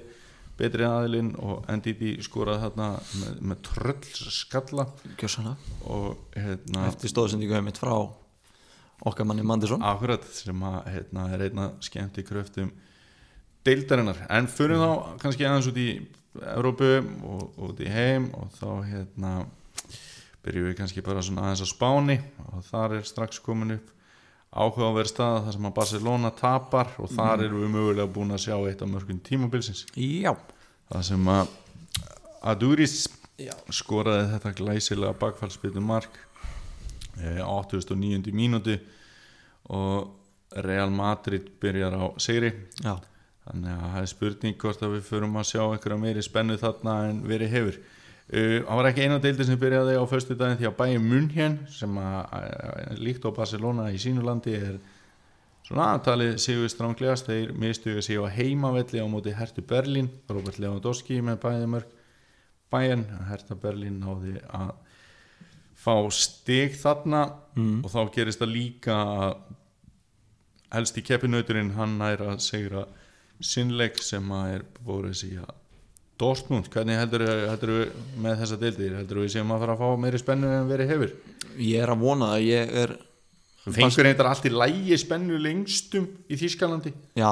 betri aðilinn og Ndidi skoraði þarna með, með tröll skalla. Kjörsana. og hérna, eftir stóðsendingu hefur mitt frá okkar manni Mandisson akkurat sem að hérna, er einna skemmt í kröftum deildarinnar. En fyrir þá kannski aðeins út í Evrópu og út í heim og þá hérna byrjum við kannski bara svona aðeins á Spáni. Og þar er strax komin upp áhugaverð staða þar sem að Barcelona tapar og þar erum við mögulega búin að sjá eitt af mörgum tímabilsins. Já, það sem að Aduris Já. skoraði þetta glæsilega bakfallspildu mark eh, 89. mínútu og Real Madrid byrjar á sigri. Já, þannig að það er spurning hvort að við förum að sjá einhverja meiri spennu þarna en verið hefur uh, það var ekki eina deildi sem byrjaði á föstu daginn því að bæja Munhjön sem að, að líkt á Barcelona í sínu landi er svona aðtalið sigur stránglegast þeir mistuðu sig á heimavelli á móti Hertu Berlin Robert Lewandowski með bæði mörg bæjan, Herta Berlin náði að fá stig þarna. Mm. og þá gerist það líka að helst í keppinauturinn hann nær að segra sinnleik sem að er búið síðan Dortmund, hvernig heldur heldur með þessa deildir, heldur við séum að fara að fá meiri spennu en verið hefur? Ég er að vona að ég er fengur reyndar allt í lægi spennu lengstum í Þýskalandi? Já,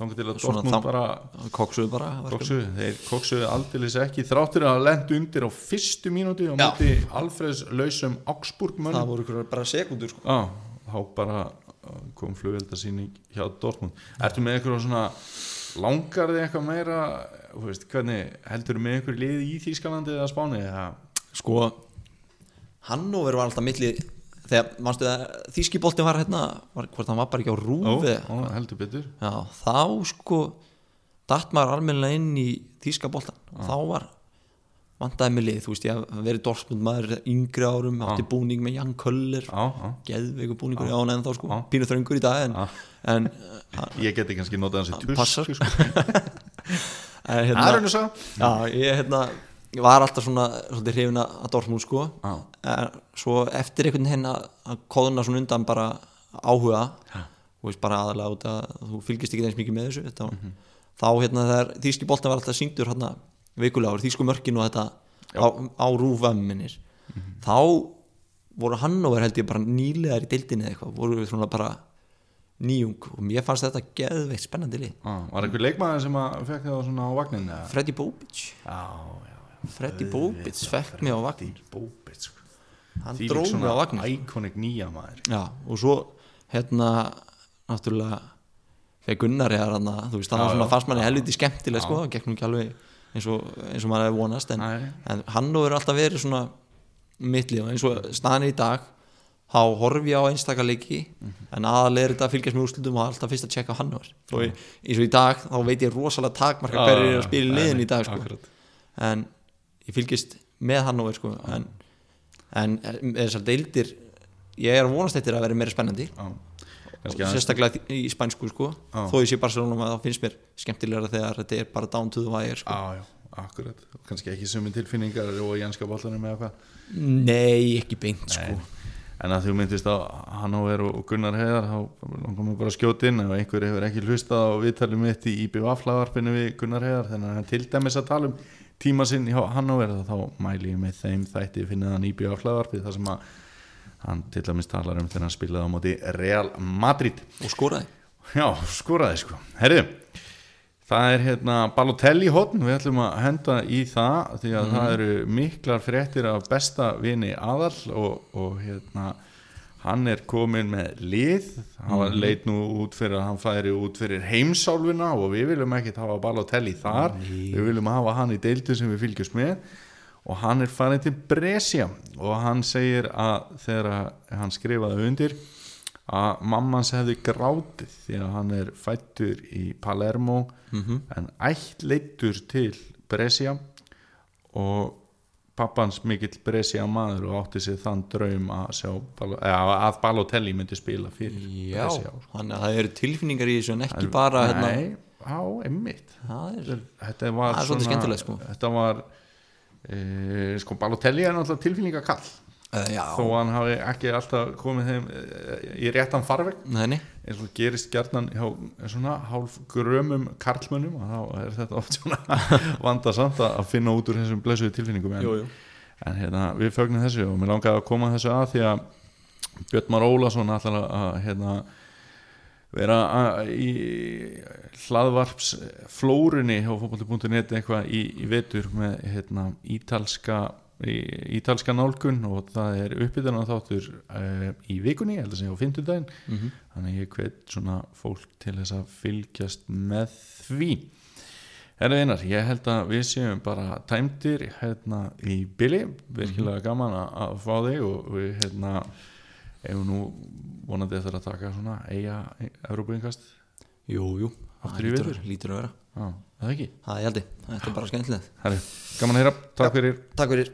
þannig til að Svona Dortmund bara koksuðu bara koksuðu, þeir koksuðu aldeilis ekki þráttur að lenda undir á fyrstu mínúti Já. móti Alfreds lausum Augsburg það mönnum voru bara sekundur sko. Já, þá bara uh, kom flugveldasýning hjá Dortmund. Ertu með eitthvað svona langar þig eitthvað meira þú veist, hvernig heldur með eitthvað lið í Þýskalandi eða Spáni eða? Sko Hannover var alltaf milli þegar, mannstu það, þýskiboltin var hérna var, hvort hann var bara ekki á ó, rúfi ó, heldur betur. Já, þá sko datt maður almennilega inn í þýskaboltan og þá var vandaði mig lið, þú veist, ég hef verið Dortmund maður yngri árum, átti búning með Jan Köller, já, geðveiku búningur já, en þá sko, pínu þröngur í dag en, en, ég geti kannski notað hans í passar. tusk sko. en Það er hérna, henni svo já, ég hérna var alltaf svona, svolítið hrifin að Dortmund sko Já. en svo eftir einhvern veginn að, kóðuna svona undan bara áhuga þú veist bara aðalega út að þú fylgist ekki eins mikið með þessu þetta, Mhm. þá hérna þegar þýski boltan var alltaf sýndur hérna vikulega þýsku mörkin og þetta á, á rúfamminir Mhm. þá voru Hannover held ég bara nýlegar í deildinni eða eitthvað, voru við svona bara nýjung. Og mér fannst þetta geðveikt spennandi lið. Já, Var einhver leikmaður sem að fekk það svona á vagnin? Freddy Bobic. Já, já, já. Freddy Bobic fekk mig á vagn Bóbit sko. hann dróð mig á vagn Iconic nýja maður. Já, og svo hérna náttúrulega þegar Gunnar er hann þú veist, það Já, var svona já. fannst manni helviti skemmtileg sko, það gekk nú ekki alveg eins og, eins og maður hefði vonast en, en hann nú er alltaf verið svona mittlið og eins og staðan í dag þá horfi ég á einstakaleggi Mhm. en aðalega er þetta að fylgjast með úrslutum og alltaf fyrst að tjekka hann var og ég- eins og í dag þá veit ég rosalega takmarka Já, hverju er að spila í nei, liðin nei, í dag sko. en ég fylgist með hann og sko, en, en þessar deildir ég er að vonast þetta að vera meira spennandi aðeins sérstaklega í spænsku sko þó ég sé Barcelona þá finnst mér skemmtilegra þegar þetta er bara down to the wire sko. Já, já, akkurat kannski ekki sumi tilfinningar og jænska boltanum eða hvað nei, ekki beint sko. En að þú myndist á Hannover og Gunnar Heiðar þá langar mér bara að skjóta inn. Ef einhver hefur ekki hlustað á viðtalið mitt í IBV-flagarpinu við Gunnar Heiðar þannig að hann til dæmis að tala um tíma sinn hjá Hannover þá mæli ég með þeim þætti finnið hann IBV-flagarpið þar sem að hann til dæmis talar um þegar hann spilaði á móti Real Madrid. Og skoraði. Já, skoraði sko. Herðu, það er hérna Balotelli hotn, við ætlum að henda í það því að það eru miklar fréttir af besta vini aðal og, og hérna hann er komin með lið. Hann leit nú út fyrir að hann færi út fyrir heimsálfuna og við viljum ekkert hafa Balotelli þar. Við viljum hafa hann í deildu sem við fylgjumst með. Og hann er farin til Brescia. Og hann segir að þegar hann skrifaði undir að mammans hefði grátið því að hann er fættur í Palermo en ættleittur til Brescia og pappans mikill Brescia maður og átti sér þann draum að, sjá, að Balotelli myndi spila fyrir já, Brescia. þannig að það eru tilfinningar í þessu en ekki bara hérna, Nei, á, er, þetta var svolítið skemmtilegt, sko. þetta var e, sko Balotelli er náttúrulega tilfinningakall já, þó hann hafi ekki alltaf komið þeim e, í réttan farveg. Neini eins og gerist hjá svona hálf grömum karlmönnum og þá er þetta oft svona vandasamt að finna út úr þessum blessuðu tilfinningum en, Jú, jú. en hérna, við fögnum þessu og mér langaði að koma þessu að því að Björn Már Ólason ætlar að, hérna, vera í hlaðvarps flórunni hjá fótbolti.net eitthvað í, í vetur með hérna, ítalska í, ítalska nálgun og það er uppbytun þáttur uh, í vikunni, held að segja á fimmtudaginn. Mhm. þannig að ég hvet svona fólk til þess að fylgjast með því. Herra einar, ég held að við séum bara tæmdir hérna í bili. Virkilega gaman að- að fá þig og við hérna Ef nú vonandi eftir að taka svona eiga Európa-ingast jú, jú, Aftur það lítur, að vera. Já, það ekki? Það er ég, þetta er bara skemmtilegt. Herri, gaman að heyra, takk fyrir. takk fyrir